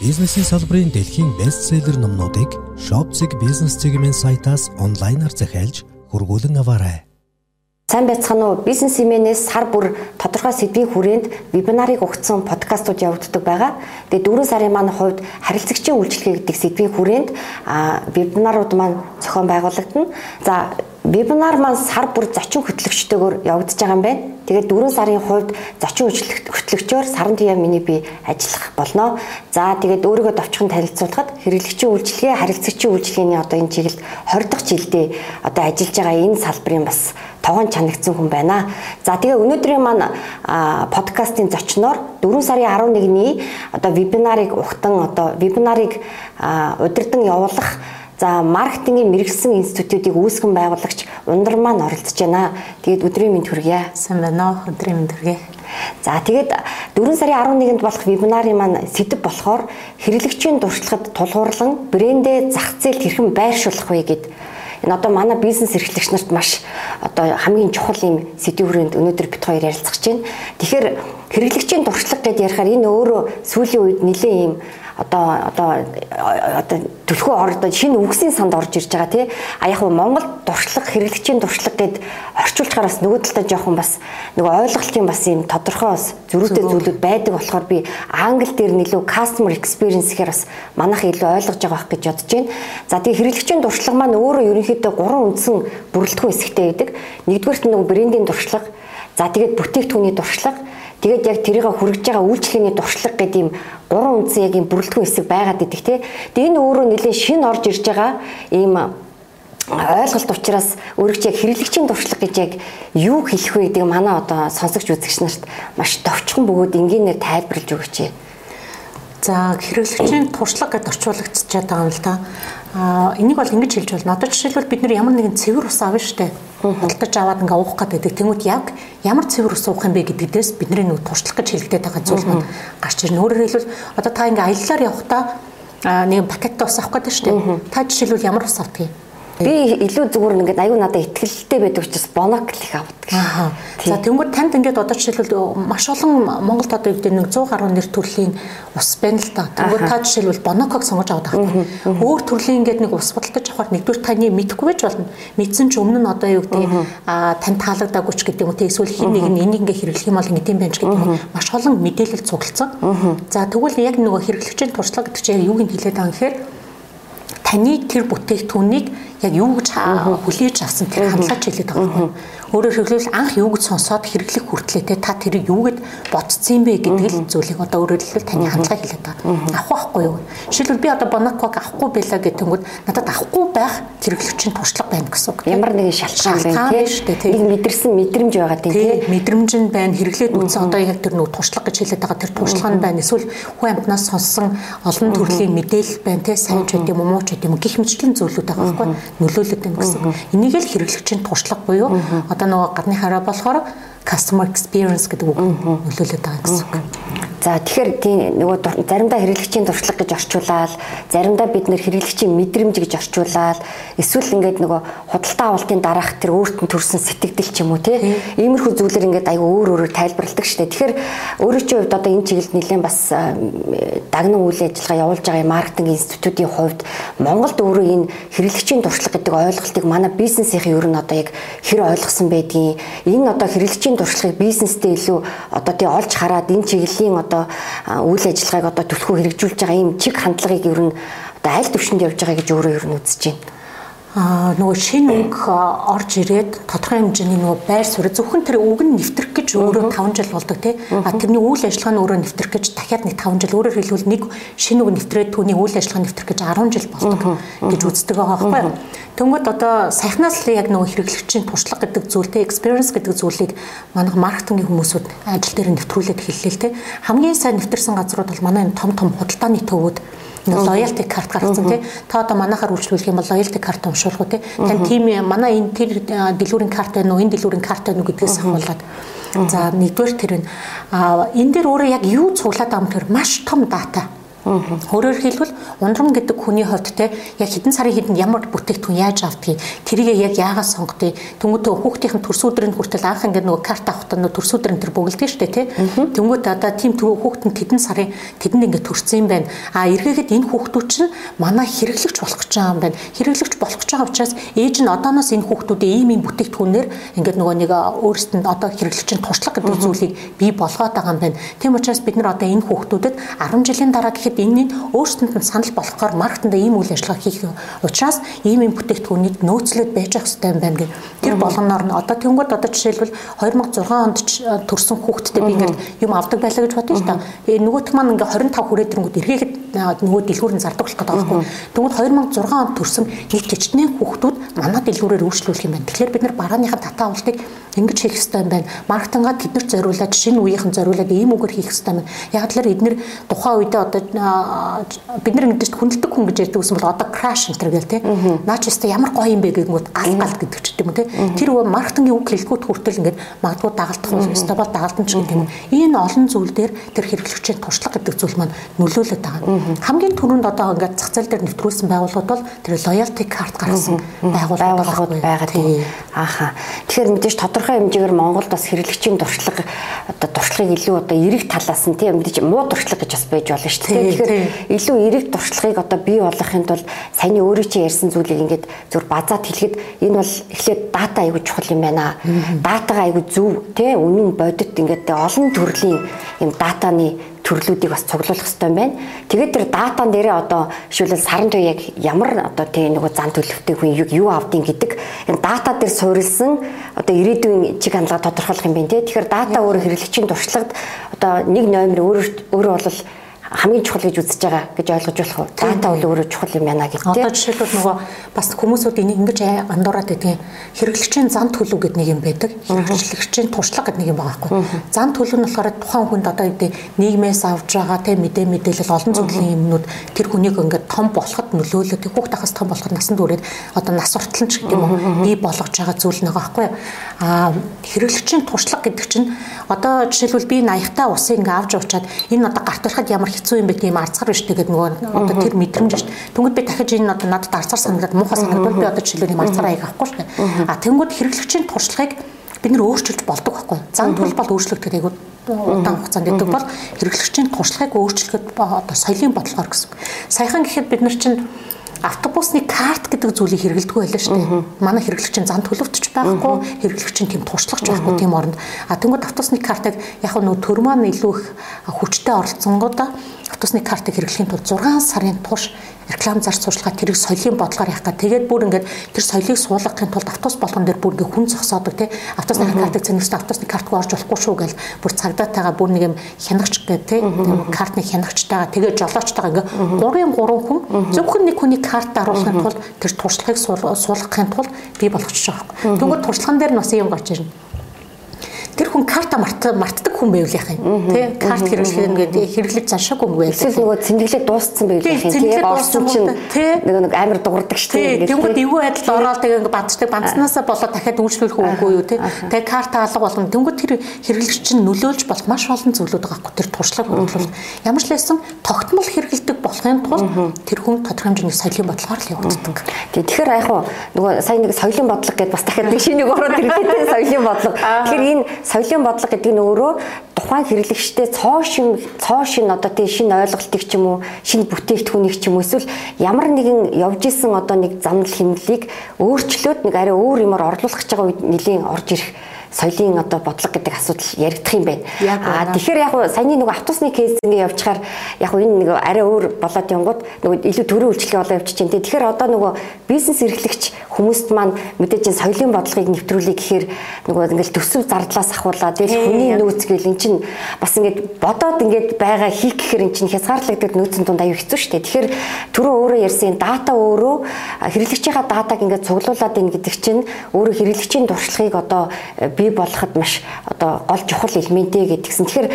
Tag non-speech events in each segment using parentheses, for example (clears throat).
Бизнесийн салбарын дэлхийн бестселлер номнуудыг Shopzig бизнес цэгийн сайтаас онлайнаар захиалж хургуулan аваарай. Сайн байцгаана уу? Бизнес имэнээс сар бүр тодорхой сэдвийн хүрээнд вебинарыг өгсөн подкастууд явагддаг байгаа. Тэгээд 4 сарын маань хувьд харилцагчийн үйлчлэгээ гэдэг сэдвийн хүрээнд вебинарууд маань зохион байгуулагдана. За вебинар маань сар бүр зочин хөтлөгчтэйгээр явагдаж байгаа юм байна. Тэгээд 4 сарын хувьд зочин хөтлөгчөөр саран тяа миний би ажиллах болно. За тэгээд өөрийгөө товчхон танилцуулахад хэрэглэгчийн үйлчилгээ, харилцагчийн үйлчилгээний одоо энэ чиглэлд 20 дахь жилдээ одоо ажиллаж байгаа энэ салбарын бас тогоон чанагдсан хүн байна. За тэгээ өнөөдрийн маань подкастын зочноор 4 сарын 11-ний одоо вебинарыг ухтан одоо вебинарыг удирдан явуулах За маркетингийн мэрэгсэн институтыг үүсгэн байгуулагч Ундар маань оролцож байна. Тэгээд өдрийн мэнд хүргье. Сайн байна уу? Өдрийн мэнд хүргье. За тэгээд 4 сарын 11-нд болох вебинарын маань сэдэв болохоор хэрэглэгчийн дуршлагад тулгуурлан брэндээ зах зээлд хэрхэн байршуулах вэ гэд энэ одоо манай бизнес эрхлэгч нарт маш одоо хамгийн чухал юм сэдвийн хүрээнд өнөөдөр бит хоёр ярилцах гэж байна. Тэгэхээр хэрэглэгчийн дуршлаг гэдээ ярихаар энэ өөрөө сүүлийн үед нэлээд юм одоо одоо одоо төлхөө ордод шинэ үгсийн санд орж ирж байгаа тий. А яг нь Монгол дуршлаг хэрэглэгчийн дуршлаг гэд орчуулчихаар бас нөгөө талдаа жоохон бас нөгөө ойлголтын бас юм тодорхой бас зөрүүтэй зүйлүүд байдаг болохоор би англи дээр нэлээд customer experience гэхээр бас манайх илүү ойлгож байгаа байх гэж бодож байна. За тэгээ хэрэглэгчийн дуршлаг маань өөрөө ерөнхийдөө гурван үндсэн бүрэлдэхүүн хэсэгтэй байдаг. Нэгдүгээрт нөгөө брендийн дуршлаг, за тэгээд бүтээгдэхүүний дуршлаг, Тэгээд яг тэрийг хүргэж байгаа үйлчлэгээний дуршлаг гэдэг юм гурван үндсэн яг юм бүрэлдэхүүн хэсэг байгаад идэх тий. Тэгээд энэ өөрөө нэлээд шин орж ирж байгаа ийм ойлголт учраас өөрөгч яг хэрэглэгчийн дуршлаг гэж яг юу хэлэх вэ гэдэг манай одоо сонсогч үзэгч нарт маш товчхон бөгөөд энгийнээр тайлбарлаж өгөөч. За хэрэглэгчийн туршлага гэдээ орчуулагдчихад байгаа юм л да. Аа энийг бол ингэж хэлж болно. Одоо жишээлбэл бид нэр ямар нэгэн цэвэр ус авна штэ. Худалдаж аваад ингээ уух гэдэг. Тэнгүүд яг ямар цэвэр ус уух юм бэ гэдэгдээс бидний нэг туршлага гэж хэлэгдээд байгаа зүйл маань гарч ирнэ. Өөрөөр хэлбэл одоо та ингээ аяллаар явахдаа нэг пакеттай ус авах гэдэг штэ. Та жишээлбэл ямар ус юм? Би илүү зүгээр ингээд аюу надад ихтгэлтэй байдаг учраас бонок л их авдаг. За тэнгууд танд ингээд одоо жишээлбэл маш олон Монголд одоо үүдээ нэг 100 гаруй нэр төрлийн ус байна л да. Тэнгууд та жишээлбэл боноког сонгож байгаа. Өөр төрлийн ингээд нэг ус бодолтож авахар нэгдүгээр таны мэдхгүй байж болно. Мэдсэн ч өмнө нь одоо юу гэдэг аа тань таалагдаагүй ч гэдэг юм те эсвэл хин нэг нь энийг ингээд хэрэглэх юм бол ингээд юм байна ч гэдэг юм. Маш олон мэдээлэл цуглацсан. За тэгвэл яг нөгөө хэрэглэгчийн туршлага гэдэг чинь юуг нь хэлээд байгаа юм гэхээр таны тэр бүтээгдэхүүнийг яг юу гэж хүлээж авсан тэр хандлагач хэлээд байгаа юм. Өөрөөр хэлбэл анх юу гэж сонсоод хэрэглэх хүртлээ те та тэрийг юу гэд бодцсон юм бэ гэдэг л зүйлийг одоо өөрөөр хэлбэл таны хандлага хэлээд байгаа. Авах байхгүй юу? Жишээлбэл би одоо Бонакваг авахгүй байлаа гэтэнгүүд надад авахгүй байх хэрэглэгчийн туршлага байна гэсэн үг. Ямар нэгэн шалтгаан байна те. Нэг мэдэрсэн мэдрэмж байгаа тийм тийм? мэдрэмж нь байна хэрэглээд үтсэн. Одоо яг тэр нэг туршлага гэж хэлээд байгаа тэр туршлага нь байна. Эсвэл хүн амтнаас сонссон олон төрлийн мэдээлэл байна те сайн ч гэдэг юм уу ч гэдэг юм гих мэтлийн зүйлүүд байгаа байхгүй нөлөөлөд байна гэсэн. Энийг л хэрэглэгчийн туршлага буюу одоо нөгөө гадны хараа болохоор customer experience гэдэг үг нөлөөлөд байгаа гэсэн үг. За тэгэхээр тийм нөгөө заримдаа хэрэглэгчийн туршлага гэж орчуулаад заримдаа бид нэр хэрэглэгчийн мэдрэмж гэж орчуулаад эсвэл ингээд нөгөө худалдаа авалтын дараах тэр өөрт нь төрсэн сэтгэгдэл ч юм уу те иймэрхүү зүйлэр ингээд аюу өөр өөрөөр тайлбарладаг штэ. Тэгэхээр өөрөө чи хувьд одоо энэ чиглэлд нэлээд бас дагнан үйл ажиллагаа явуулж байгаа маркетинг институтийн хувьд Монголд өөрөө энэ хэрэглэгчийн туршлага гэдэг ойлголтыг манай бизнесийн ер нь одоо яг хэр ойлгосон байдгийг энэ одоо хэрэглэгчийн туршлагыг бизнестэй илүү одоо тий олж хараад энэ чиглэлийн одоо үйл ажиллагааг одоо төлхөө хэрэгжүүлж байгаа ийм чиг хандлагыг ер нь одоо аль төвшөнд явж байгаа гэж өөрөө ер нь үзэж байна аа нөгөө шинэ үг орж ирээд тодорхой хэмжээний нөгөө байр суурь зөвхөн тэр үг нь нэвтрэх гэж өөрөө 5 жил болдог тий. А тэрний үйл ажиллагаа нь өөрөө нэвтрэх гэж дахиад нэг 5 жил өөрөөр хэлбэл нэг шинэ үг нэвтрээд түүний үйл ажиллагаа нэвтрэх гэж 10 жил болдог гэж үздэг байгаа байхгүй юу? Тэнгүүд одоо саяхнаас л яг нөгөө хэрэглэгчийн туршлага гэдэг зүйлтэй experience гэдэг зүйлийг манайх маркетингийн хүмүүсүүд ажил дээр нэвтрүүлээд хэллээ л тий. Хамгийн сайн нэвтэрсэн газрууд бол манай том том худалдааны төвүүд loyalty card гаргасан тий. Та одоо манахаар үйлчлүүлэх юм бол loyalty card уншуулах уу тий. Тань тийм манай энэ тэр дэлгүүрийн карт байна уу, энэ дэлгүүрийн карт байна уу гэдгээс хамгаалаад За нэгдүгээр тэр нь энэ дээр өөрөө яг юу цуглаад байгаа юм тэр маш том дата. Өөрөөр хэлбэл ундрам гэдэг хүний хувьд те яг хэдэн сарын хэдэнд ямар бүтээгдэхүүн яаж авдгийг тэрийг яг яагаад сонгодгийг тэнгуүтээ хүүхдийн төрс өдрийн хүртэл анх ингээд нөгөө карт авахтаа нөгөө төрс өдрийн тэр бөглөдөг штэ те тэнгуүт одоо тийм хүүхдэн хэдэн сарын тэдэнд ингээд төрсөн юм байна. А эргээгээд энэ хүүхдүүд чинь манай хэрэглэгч болох гэж байгаа юм байна. Хэрэглэгч болох гэж байгаа учраас ээж нь одооноос энэ хүүхдүүдээ ийм ийм бүтээгдэхүүнээр ингээд нөгөө нэг өөрсдөд нь одоо хэрэглэгчийн туршлага гэдэг зүйлийг бий болгоод байгаа юм байна. Тийм учраас бид нар одоо энэ хүүхдүүдэд 10 жилийн дараа гэхэд энэ нь өөрсдөнд нь санал болохоор маркетинд ийм үйл ажиллагаа хийх учраас ийм ийм бүтээгдэхүүнийг нөөцлөд байж ах хэрэгтэй юм байна гэх. Тэр болгоноор нь одоо тэнгууд одоо жишээлбэл 2006 онд төрсэн хүүхдтэй би ингээд юм авдаг байлаа гэж бодъё шүү дээ. Э нөгөөх маань ингээ 25 хүрээд ирэнгүүт эргээхэд нөгөө дэлгүүрийн зардаг болох гэдэг байхгүй. Тэнгууд 2006 онд төрсэн нэг жижигнээ хүүхдүүд манай дэлгүүрээр үйлчлүүлэх юм байна. Тэгэхээр бид нар барааныхаа татаа авалтыг ингэж хийх хэрэгтэй юм байна. Маркетингаа тэднэрт зориулаад шинэ үеийнхэн зориулаад ийм үгээр хийх хэрэгтэй юм. Яг тэлэр эднэр тухайн үедээ одоо бид нар ингэж хүндэлдэг хүн гэж ярьдаг гэсэн бол одоо краш энэ төр гэл те. Наа ч өстө ямар гоё юм бэ гэнгүүт гал гал гэдэг ч юм те. Тэр маркетингийн үг хэлгүүт хүртэл ингээд магадгүй дагалдах бол өстө бол дагалдан ч гэдэг юм. Энэ олон зүйл дээр тэр хэрэглэгчийн туршлага гэдэг зүйл маань нөлөөлөд байгаа. Хамгийн түрүүнд одоо ингээд зах зээл дээр нэвтрүүлсэн байгууллагууд бол тэр loyalty card гаргасан байгууллагууд байгаа тийм. Ааха. Тэгэхээр мэдээж тодорхой хэмжээгээр Монголд бас хэрэглэгчийн туршлага одоо туршлагыг илүү одоо эрэг талаас нь тийм мэдээж муу туршлага гэж бас байж болно шүү дээ. Тэгэхээр илүү эрэг туршлагыг одоо бий болгохын тулд саяны өөрөө чи ярьсан зүйлийг ингээд зөв базаад хэлэхэд энэ бол эхлээд дата аягүй чухал юм байна. Датагаа аягүй зөв тийм үнэн бодит ингээд олон төрлийн юм датаны төрлүүдийг бас цуглуулах хэрэгтэй юм байна. Тэгээд тэр датан дээрээ одоо жишээлбэл саран туй яг ямар одоо тийм нэг зан төлөвтэй хүн юу авдیں гэдэг энэ дата дээр суурилсан одоо ирээдүйн чиг хандлага тодорхойлох юм байна тий. Тэгэхээр дата өөрөө хэрэглэгчийн туршлагад одоо нэг номер өөрөө өөрөө бол хамгийн чухал гэж үзэж байгаа гэж ойлгож болох уу? Дата бол өөрөө чухал юм байна тийм. Одоо жишээлбэл нөгөө бас хүмүүсүүд энийг ингэж андуураад байдгийн хэрэглэгчийн зан төлөв гэдэг нэг юм байдаг. Хэрэглэгчийн туршлага гэдэг нэг юм байгаа байхгүй. Зан төлөв нь болохоор тухайн хүнд одоо гэдэг нийгмээс авж байгаа тийм мэдээ мэдээлэл олон зүйлийн юмнууд тэр хүнийг ингээд том болоход нөлөөлөд хүүхд тахаас том болоход насан туршид одоо нас уртал ч гэдэг юм уу бий болгож байгаа зүйл нэг байхгүй. Аа хэрэглэгчийн туршлага гэдэг чинь одоо жишээлбэл би 80 та усыг ингээд авч уучаад энэ одоо гарт барихад ямар хэцүү юм бэ тийм арцгар биш тэгээд нөгөө одоо тэр мэдрэмж шүү дээ. Тэнгүүд би дахиж энэ одоо надад арцгар санагдаад муухай санагдвал би одоо жишээлбэл юм арцгар аяг авахгүй шүү дээ. А тэнгүүд хэрэглэгчийн туршлагыг бид нэр өөрчилж болдог байхгүй. Зан тул бол өөрчлөгдөх айгуу удаан хугацаанд гэдэг бол хэрэглэгчийн туршлагыг өөрчлөхөд одоо соёлын бодлогоор гэсэн. Саяхан гэхэд бид нар чинь автобусны карт гэдэг зүйлийг хэрэгэлдэг байлаа шүү дээ. Манай хэрэглэгчийн зан төлөвтч байхгүй, хэрэглэгчийн тийм туршлагач байхгүй тийм оронд. А тэнгууд автобусны картыг яг нөгөө төр маань илүү их хүчтэй оролцсонгуудаа автобусны картыг хэрэглэхийн тулд 6 сарын турш реклам зарц сурчлагаа тэрийг соёлын бодлогоор явах гэх. Тэгээд бүр ингээд тэр соёлыг суулгахын тулд автобус болгон дээр бүр ингээд хүн зогсоодог тий. Автобусны картыг цэнэстэй автобусны картгүй орж болохгүй шүү гэл бүр цагдаатайгаа бүр нэг юм хянагч гэх тий. Картны хянагчтайгаа тэгээд жолоочтойгоо ингээд 3-ын 3 хүн зөвхөн нэг хүний карт оруулахын тулд тэр туршлагыг суулгахын тулд бий болгочихж байгаа юм. Тэгвэл туршлаган дээр нь бас юм гоч ирнэ тэр хүн карта мартдаг хүн байвал яах юм. Тий карт хэрэглэх ингээд хэрэглэж заншаагүй юм байл. Эсвэл нөгөө цэндэглээ дууссан байвал яах юм. тий орсон чинь нөгөө нэг амар дуурдаг шүү дээ тэгвэл эвгүй байдалд ороод ингээд бадчдаг банцнаасаа болоод дахиад үйлчлүүлэх үгүй юу тий. Тэгээ карта алга болгоно. Тэнгууд тэр хэрэглэгч чинь нөлөөлж болох маш олон зүйлүүд байгаа хгүй. Тэр туршлага хөрвүүлэл ямар ч лээсэн тогтмол хэрэгэлдэг болохын тулд тэр хүн тодорхой хэмжээний соёлын бодлогоор л явагддаг. Тий тэгэхээр яг нөгөө сая нэг соёлын бодлого гэдээ бас дахиад нэг шинийг ороод ирлээ соёлын бодлого. Тэгэхээр энэ соёлын бодлого гэдэг нь өөрөө тухайн хэрэглэгчтэй цоо шин цоо шин одоо тийм шинэ ойлголтыг ч юм уу шинэ бүтээгдэхүүнийг ч юм уу эсвэл ямар нэгэн явж исэн одоо нэг замнал хэмнэлийг өөрчлөөд нэг арай өөр юмар орлуулах гэж байгаа үед нэлийн орж ирэх соёлын одоо бодлого гэдэг асуудал яригдах юм байна. Аа тэгэхээр яг саяны нэг автобусны кейс ингэ явчихаар яг энэ нэг арай өөр болоод явгод нэг илүү төрийн үйлчлэгээ болоо явчих чинь. Тэгэхээр одоо нөгөө бизнес эрхлэгч хүмүүст маань мэдээж соёлын бодлогыг нэвтрүүлэх гэхээр нөгөө ингээл төсөв зардлаас ахуулаад тэгэл хүний нөөц гэл эн чинь бас ингээд бодоод ингээд байгаа хийх гэхээр эн чинь хязгаарлагддаг нөөцийн дунд аюу хэцүү шүү дээ. Тэгэхээр түрүү өөрөө ярьсан дата өөрөө хэрэглэгчийнхаа датаг ингээд цуглуулад ийн гэдэг чинь өөрөө хэрэглэгчийн туршлагыг одоо бий болгоход маш одоо гол чухал элементээ гэдгсэн. Тэгэхээр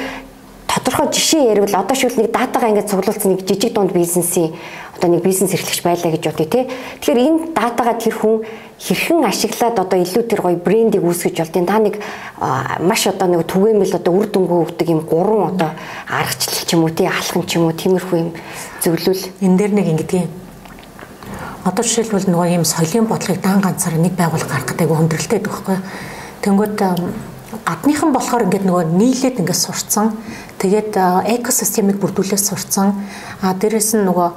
тодорхой жишээ ярил одоо шил нэг датагаа ингээд цуглуулсан нэг жижиг дунд бизнесийн одоо нэг бизнес эрхлэгч байлаа гэж бодъё те. Тэгэхээр энэ датагаа тэр хүн хэрхэн ашиглаад одоо илүү тэр гоё брендийг үүсгэж болдیں۔ Та нэг маш одоо нэг түгээмэл одоо үр дүнгүй өгдөг юм гурван одоо аргачлал ч юм уу тий алхам ч юм уу тиймэрхүү юм зөвлөл. Энэ дээр нэг ингэдэг юм. Одоо жишээлбэл нөгөө ийм соёлын бодлогыг дан ганцаараа нэг байгууллага гаргах гэдэг хүндрэлтэй байдаг байхгүй. Тэнгүүд гадныхан болохоор ингээд нөгөө нийлээд ингээд сурцсан. Тэгээд экосистемийг бүрдүүлээд сурцсан. А дээрэс нь нөгөө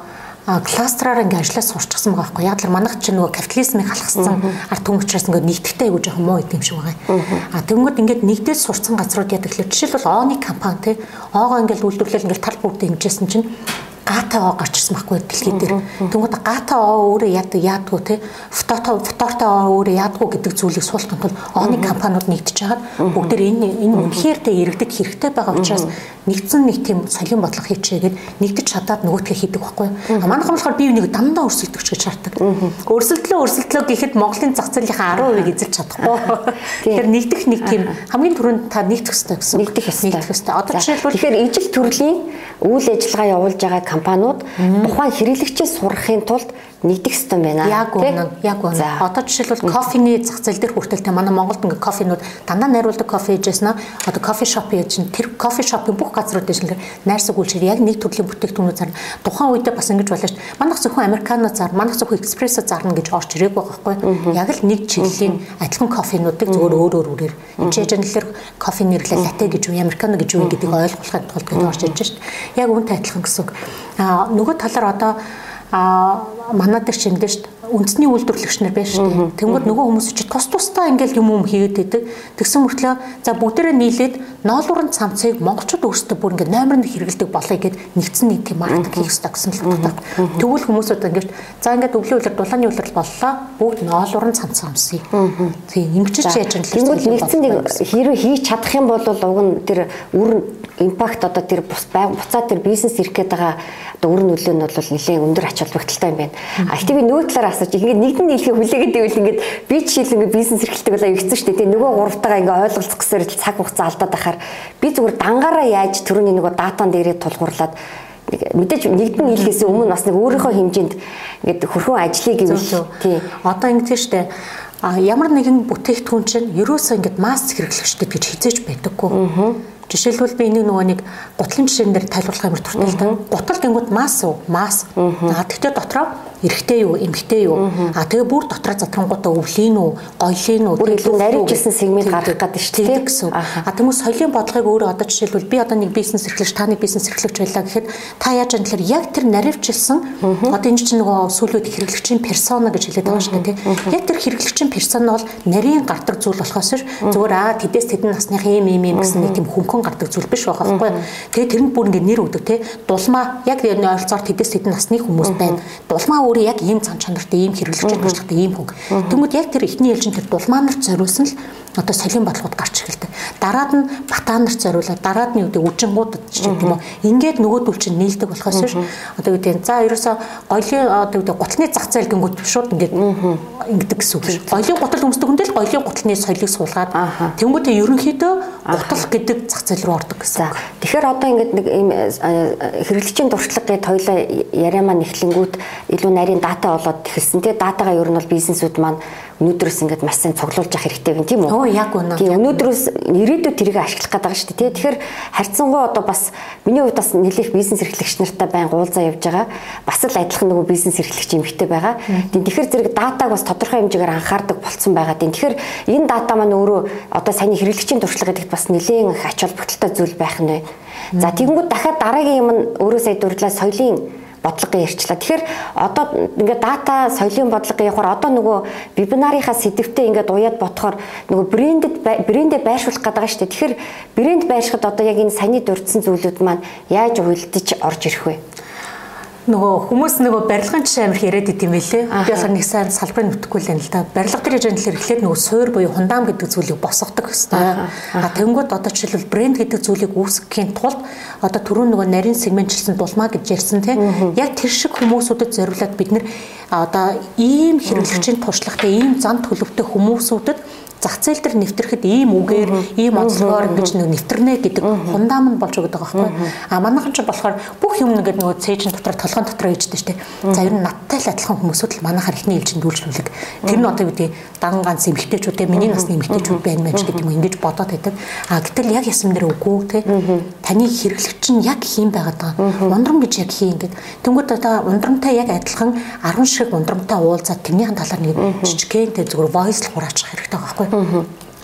кластераар ингээд ажиллаж сурчсан байгаа байхгүй. Яг л манайх чинь нөгөө капитализмыг халахсан ард түмэн учраас ингээд нэгтгэхтэй айгуу жоохон муу идэм шиг байгаа. А тэнгууд ингээд нэгдээд сурцсан газрууд яадаг л жишээлбэл ооны компани те оогоо ингээд үйлдвэрлэл ингээд тал бүрдээ хэмжээсэн чинь гата оо гарчсан байхгүй дэлхий дээр. Тэнгүүд гата оо өөрөө яадаг яадгүй те. Фото фотортой өөрөө яадгүй гэдэг зүйлийг суулгахын тулдооны компаниуд нэгдэж хагаад бүгд энэ энэ үнэхээр тэ иргэдэг хэрэгтэй байгаа учраас нэгдсэн нэг тийм соёлын бодлого хийчээгээд нэгдэж чадаад нөгөөтгөө хийдэг байхгүй. Манайхан болохоор бие биенийг дандаа өрсөлдөгч гэж шаарддаг. Өрсөлдлөө өрсөлдлөө гэхэд Монголын зах зээлийн 10% эзэлж чадахгүй. (laughs) Тэгэхээр нэгдэх нэг тийм хамгийн түрүүнд та нэгдэх хэрэгтэй гэсэн. Нэгдэх хэрэгтэй. Одоо жишээлбэл тэгэхээр ижил төрлийн үйл ажиллагаа явуулж байгаа компаниуд тухайн хэрэглэгчээс сурахын тулд нэгдэх систем байна. Яг үнэн. Яг үнэн. Одоо жишээлбэл кофений зах зээл дээр хүртэл те манай Монголд ингээ кофенууд дандаа найруулдаг кофе хийжсэн нь одоо кофе шоп хийж тэр кофе шопын бүх газрууд дээр шинээр найрсаг үйлчээр яг нэг төрлийн бүтээгдэхүүнүүд зарна. Тухайн үедээ бас ингэж болоо ш. Манайх зөвхөн американо зар, манайх зөвхөн экспрессо зарна гэж орж ирээгүй байхгүй. Яг л нэг чиглэлийн адилхан кофенуудыг зөвөр өөр өөр үрээр энэ чэжэнлэр кофе нэрлээ латте гэж үү, американо гэж үү гэдгийг ойлгуулахын тулд гэж орж ирж ш. Яг үүнтэй адилхан гэсэн үг. Нөгөө талаар одоо манад шүү дээ үндэсний үйлдвэрлэгч нар байна шүү дээ. Тэнгүүд нөгөө хүмүүс чи тус тусдаа ингээл юм юм хийгээд байдаг. Тэгсэн мөртлөө за бүгдээрээ нийлээд ноолуурын цамцыг монголчууд өөрсдөө бүр ингээд номер нь хэрэгэлдэг болоё гэд нэгдсэн нэг тийм маркетинг хийх хэрэгтэй гэсэн л боддог. Тэгвэл хүмүүсүүд ингээд за ингээд өвлийн үйлрэл дулааны үйлрэл боллоо. Бүгд ноолуурын цамц амсъя. Тийм ингэж яаж юм л Тэнгүүд нэгдсэн нэг хэрэг хийж чадах юм бол уг нь тэр үр импакт одоо тэр буцаад тэр бизнес ирэх гээд байгаа одоо үр нөлөө нь бол нэлээд өндөр ач холбогдолтой юм байна. А гэхдээ би нөгөө талаар асууж ингээд нэгдэн нийлхийг хүлээгээд байвал ингээд би жишээл ингээд бизнес эрхэлдэг болоо өгсөн шүү дээ. Тэгээ нөгөө гуравтайгаа ингээд ойлголцох гэсээр цаг хугацаа алдаад байхаар би зүгээр дангаараа яаж түрүүний нөгөө датан дээрээ тулгуурлаад мэдээж нэгдэн нийлхээс өмнө бас нэг өөрийнхөө хэмжээнд ингээд хөрхөн ажлыг гэвэл тий. Одоо шүү дээ. А ямар нэгэн бүтээгдэхүүн чинь ерөөсөө ингээд масс хэрэглэгчдэд гэж хизээж байдаггүй. Жишээлбэл би энийг нөгөө нэг гутлын жишээн дээр тайлбарлах юм туртай л да. Гутал гингүүд масс уу? Масс. А тэгтээ дотроо эрэгтэй юу, эмэгтэй юу? А тэгээ бүр дотроо задрангуудаа өвлийн үү, гоёлын үү? Бүр илүү наривчилсан сегмент гаргах гэдэг шүү дээ гэсэн. А тэмүүс соёлын бодлогыг өөрөө одоо жишээлбэл би одоо нэг бизнес эрхлэгч, та нэг бизнес эрхлэгч байлаа гэхэд та яаж юм тэгэхээр яг тэр наривчилсан одоо энэ чинь нөгөө сүүлүүд хэрэглэгчийн персона гэж хэлээд байгаа шүү дээ, тийм. Яг тэр хэрэглэгчийн персона бол нарийн гардаг зүйл болохоос зүгээр аа тэдэс тэдэн насных ийм ийм ийм гэсэн нэг тийм хөнгөн гардаг зүйл биш байгаа байхгүй. Тэгээ тэрэнд бүр ингэ нэр өгдөг те. Дулмаа яг ойролцоогоор тэдэс тэдэн насны хүмүүс байна. Дулмаа өөрөө яг ийм цан чанартай, ийм хэрэглэгчтэй туршлагатай ийм хүн. Тэнгүүд яг тэр ихний ээлжин тэр дулмаа нарт зориулсан л одоо солийн бодлогод гарч эхэлдэг. Дараад нь батаа нарт зориулаад дараад нь үгүй үжингуудад ч юм уу. Ингээд нөгөөдөл чинь нийлдэг болохоос биш. Одоо үгүй за ерөөсө гоёлын одоо үгүй гутлын зах зээл гингүүд шууд ингээд ингэдэг гэсэн үг биш. Гоёлын гутал өмсдөг хүндэл гоёлын гутлын соёлыг суулгаад тэнгүүтээ ерөнхийдөө гутал гэдэг зах зээл рүү ордог гэсэн. Тэгэхээр одоо ингээд нэг ийм хэрэглэгчийн дуршлаг гэд хоёлаа яриа маань эхлэнгүүт илүү нарийн дата болоод эхэлсэн. Тэгээ датагаа ер нь бол бизнесүүд маань өнөөдрөөс ингээд маш сайн цуглуулж явах хэрэгтэй байна тийм үү? Оо яг үнэ. Тийм өнөөдрөөс ирээдүйд тэрийг ашиглах гэдэг шүү дээ. Тэгэхээр харьцангуй одоо бас миний хувьд бас нэлээх бизнес эрхлэгч нартай байн уулзаа явж байгаа. Бас л адилхан нөгөө бизнес эрхлэгч эмэгтэй байгаа. Тэгэхээр зэрэг датаг бас тодорхой хэмжээгээр анхаардаг болцсон байгаа. Тэгэхээр энэ дата маань өөрөө одоо саяны хэрэглэгчийн туршлага гэдэгт бас нэлээд ач холбогдолтой зүйл байх нь. За тэгэнгүүт дахиад дараагийн юм нь өөрөө сая дурдлаа соёлын бодлого ярьчлаа. Тэгэхээр одоо ингээд дата соёлын бодлого явахаар одоо нөгөө вебинарынхаа сэдвтэ ингээд уяад ботхоор нөгөө брендэд брендээ байршуулах гэдэг байгаа шүү дээ. Тэгэхээр брэнд байршихад одоо яг энэ саяны дурдсан зүйлүүд маань яаж уйлдэж орж ирэх вэ? Нөгөө хүмүүс нөгөө барилгын жишээ амирх яриад идэм байлээ. Би болохоор нэг сайн салбарыг нүтгэхгүй л юм л да. Барилга дээр яж анхлаар эхлээд нөгөө суур буюу хундаам гэдэг зүйлийг босгодог хэвээр. А тэнгууд одоо жишээлбэл брэнд гэдэг зүйлийг үүсгэхийн тулд одоо түрүүн нөгөө нарийн сегментчилсан дулмаа гэж ярьсан тийм. Яг тэр шиг хүмүүсүүдэд зориулаад бид нэр одоо ийм хэрэглэгчийн туршлагатай ийм зан төлөвтэй хүмүүсүүдэд зах зээл дээр нэвтрэхэд ийм үгээр ийм онцлогоор ингэж нэг нэвтрнэ гэдэг хундам нь болж өгöd байгаа байхгүй. А манайхан ч болохоор бүх юм ингээд нөгөө цээжин дотор толгойн дотор ээжтэй штэ. За ер нь надтай л адилхан хүмүүсүүд л манайхаар ихний ээлжинд үйлчлүүлэг. Тэр нь одоо үгүй дан ганц эмэгтэйчүүд те миний насны эмэгтэйчүүд байна мэж гэдэг юм ингэж бодоод байдаг. А гэтэл яг ясам дээр үгүй те. Таны хэрэглэгч нь яг хийм байгаад байгаа. Ундрам гэж яг хий ингээд. Тэнгүүд одоо ундрамтай яг адилхан 10 шиг ундрамтай уулзаад тэрнийхэн талаар нэг жижигхэн зүгээр voice л хураачих хэрэгтэй байгаа байхгүй.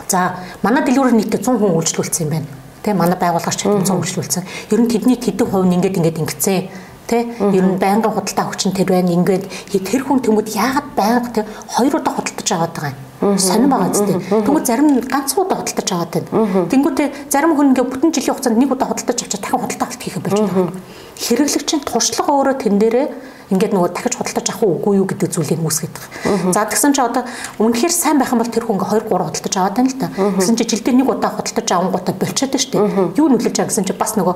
За манай дэлгүүрээр нийтдээ 100 хүн үйлчлүүлсэн юм байна. Тэ манай байгууллагч 100 үйлчлүүлсэн. Ер нь тэдний тэдэн хувь нь ингээд ингээд ингэцээ Тэ ер нь байнгын худалдаа хүчин тэр байна. Ингээд тэр хүн тэмүүд яагаад байнга тэ хоёр удаа худалдаж аваад байгаа юм. Сонир байгаа зү. Тэнгүүд зарим нь ганцхан удаа худалдаж аваад байна. Тэнгүүтээ зарим хүн ингээд бүтэн жилийн хугацаанд нэг удаа худалдаж авчаа дахин худалдаа авалт хийх болж байна. Хэрэглэгчийн туршлага өөрөө тэн дээрээ ингээд нөгөө дахиж худалдаж авах уугүй юу гэдэг зүйлийг үүсгэж байгаа. За тэгсэн чи одоо үнэхээр сайн байх юм бол тэр хүн ингээ 2 3 худалдаж аваад байна л та. Тэгсэн чи жилдээ нэг удаа худалдаж авангуудаа болчиход дээ. Юу нөлөөлж байгаа гэсэн чи бас нөгөө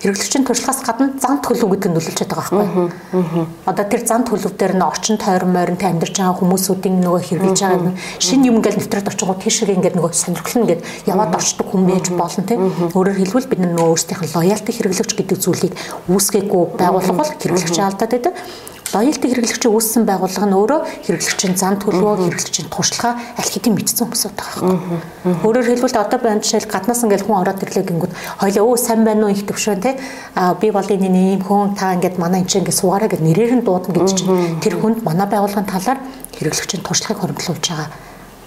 хэрэглэгчийн туршлагаас гадна зан төлөв гэдэг нь нөлөөлж байгаа байхгүй. Одоо тэр зан төлөв дээр нь орчин тойрон моринтой амьдарч байгаа хүмүүсүүдийн нөгөө хэрэглэж байгаа шинэ юм ингээл нэвтрээд очингоо тийшээ ингээд нөгөө сонирхол нь ингээд яваад орчдөг хүн байж болно тийм. Өөрөөр хэлбэл бид нөгөө өөрсдийнх лоялти хэрэглэгч гэдэг зүйлийг үүсгээгүй байгууллага бол хэрэглэгчийн алдаад байдаг лоялти хэрэглэгчийн үүссэн байгууллага нь өөрөө хэрэглэгчийн зан төлөвөө хэрэглэгчийн туршлага аль хэдийн мэдсэн хүмүүс байгаа байхгүй. Өөрөөр хэлбэл одоо байна жишээл гаднаас ингээл хүн ороод ирлээ гингүүд хоёлаа өө сайн байна уу? их төвшөө те а би бол энэ ийм хүн та ингээд манай энэ чинь ингээд суугаараа гэж нэрээр нь дуудана гэж чинь тэр хүнд манай байгууллагын талаар хэрэглэгчийн туршлагыг хөрөнгөлүүлж байгаа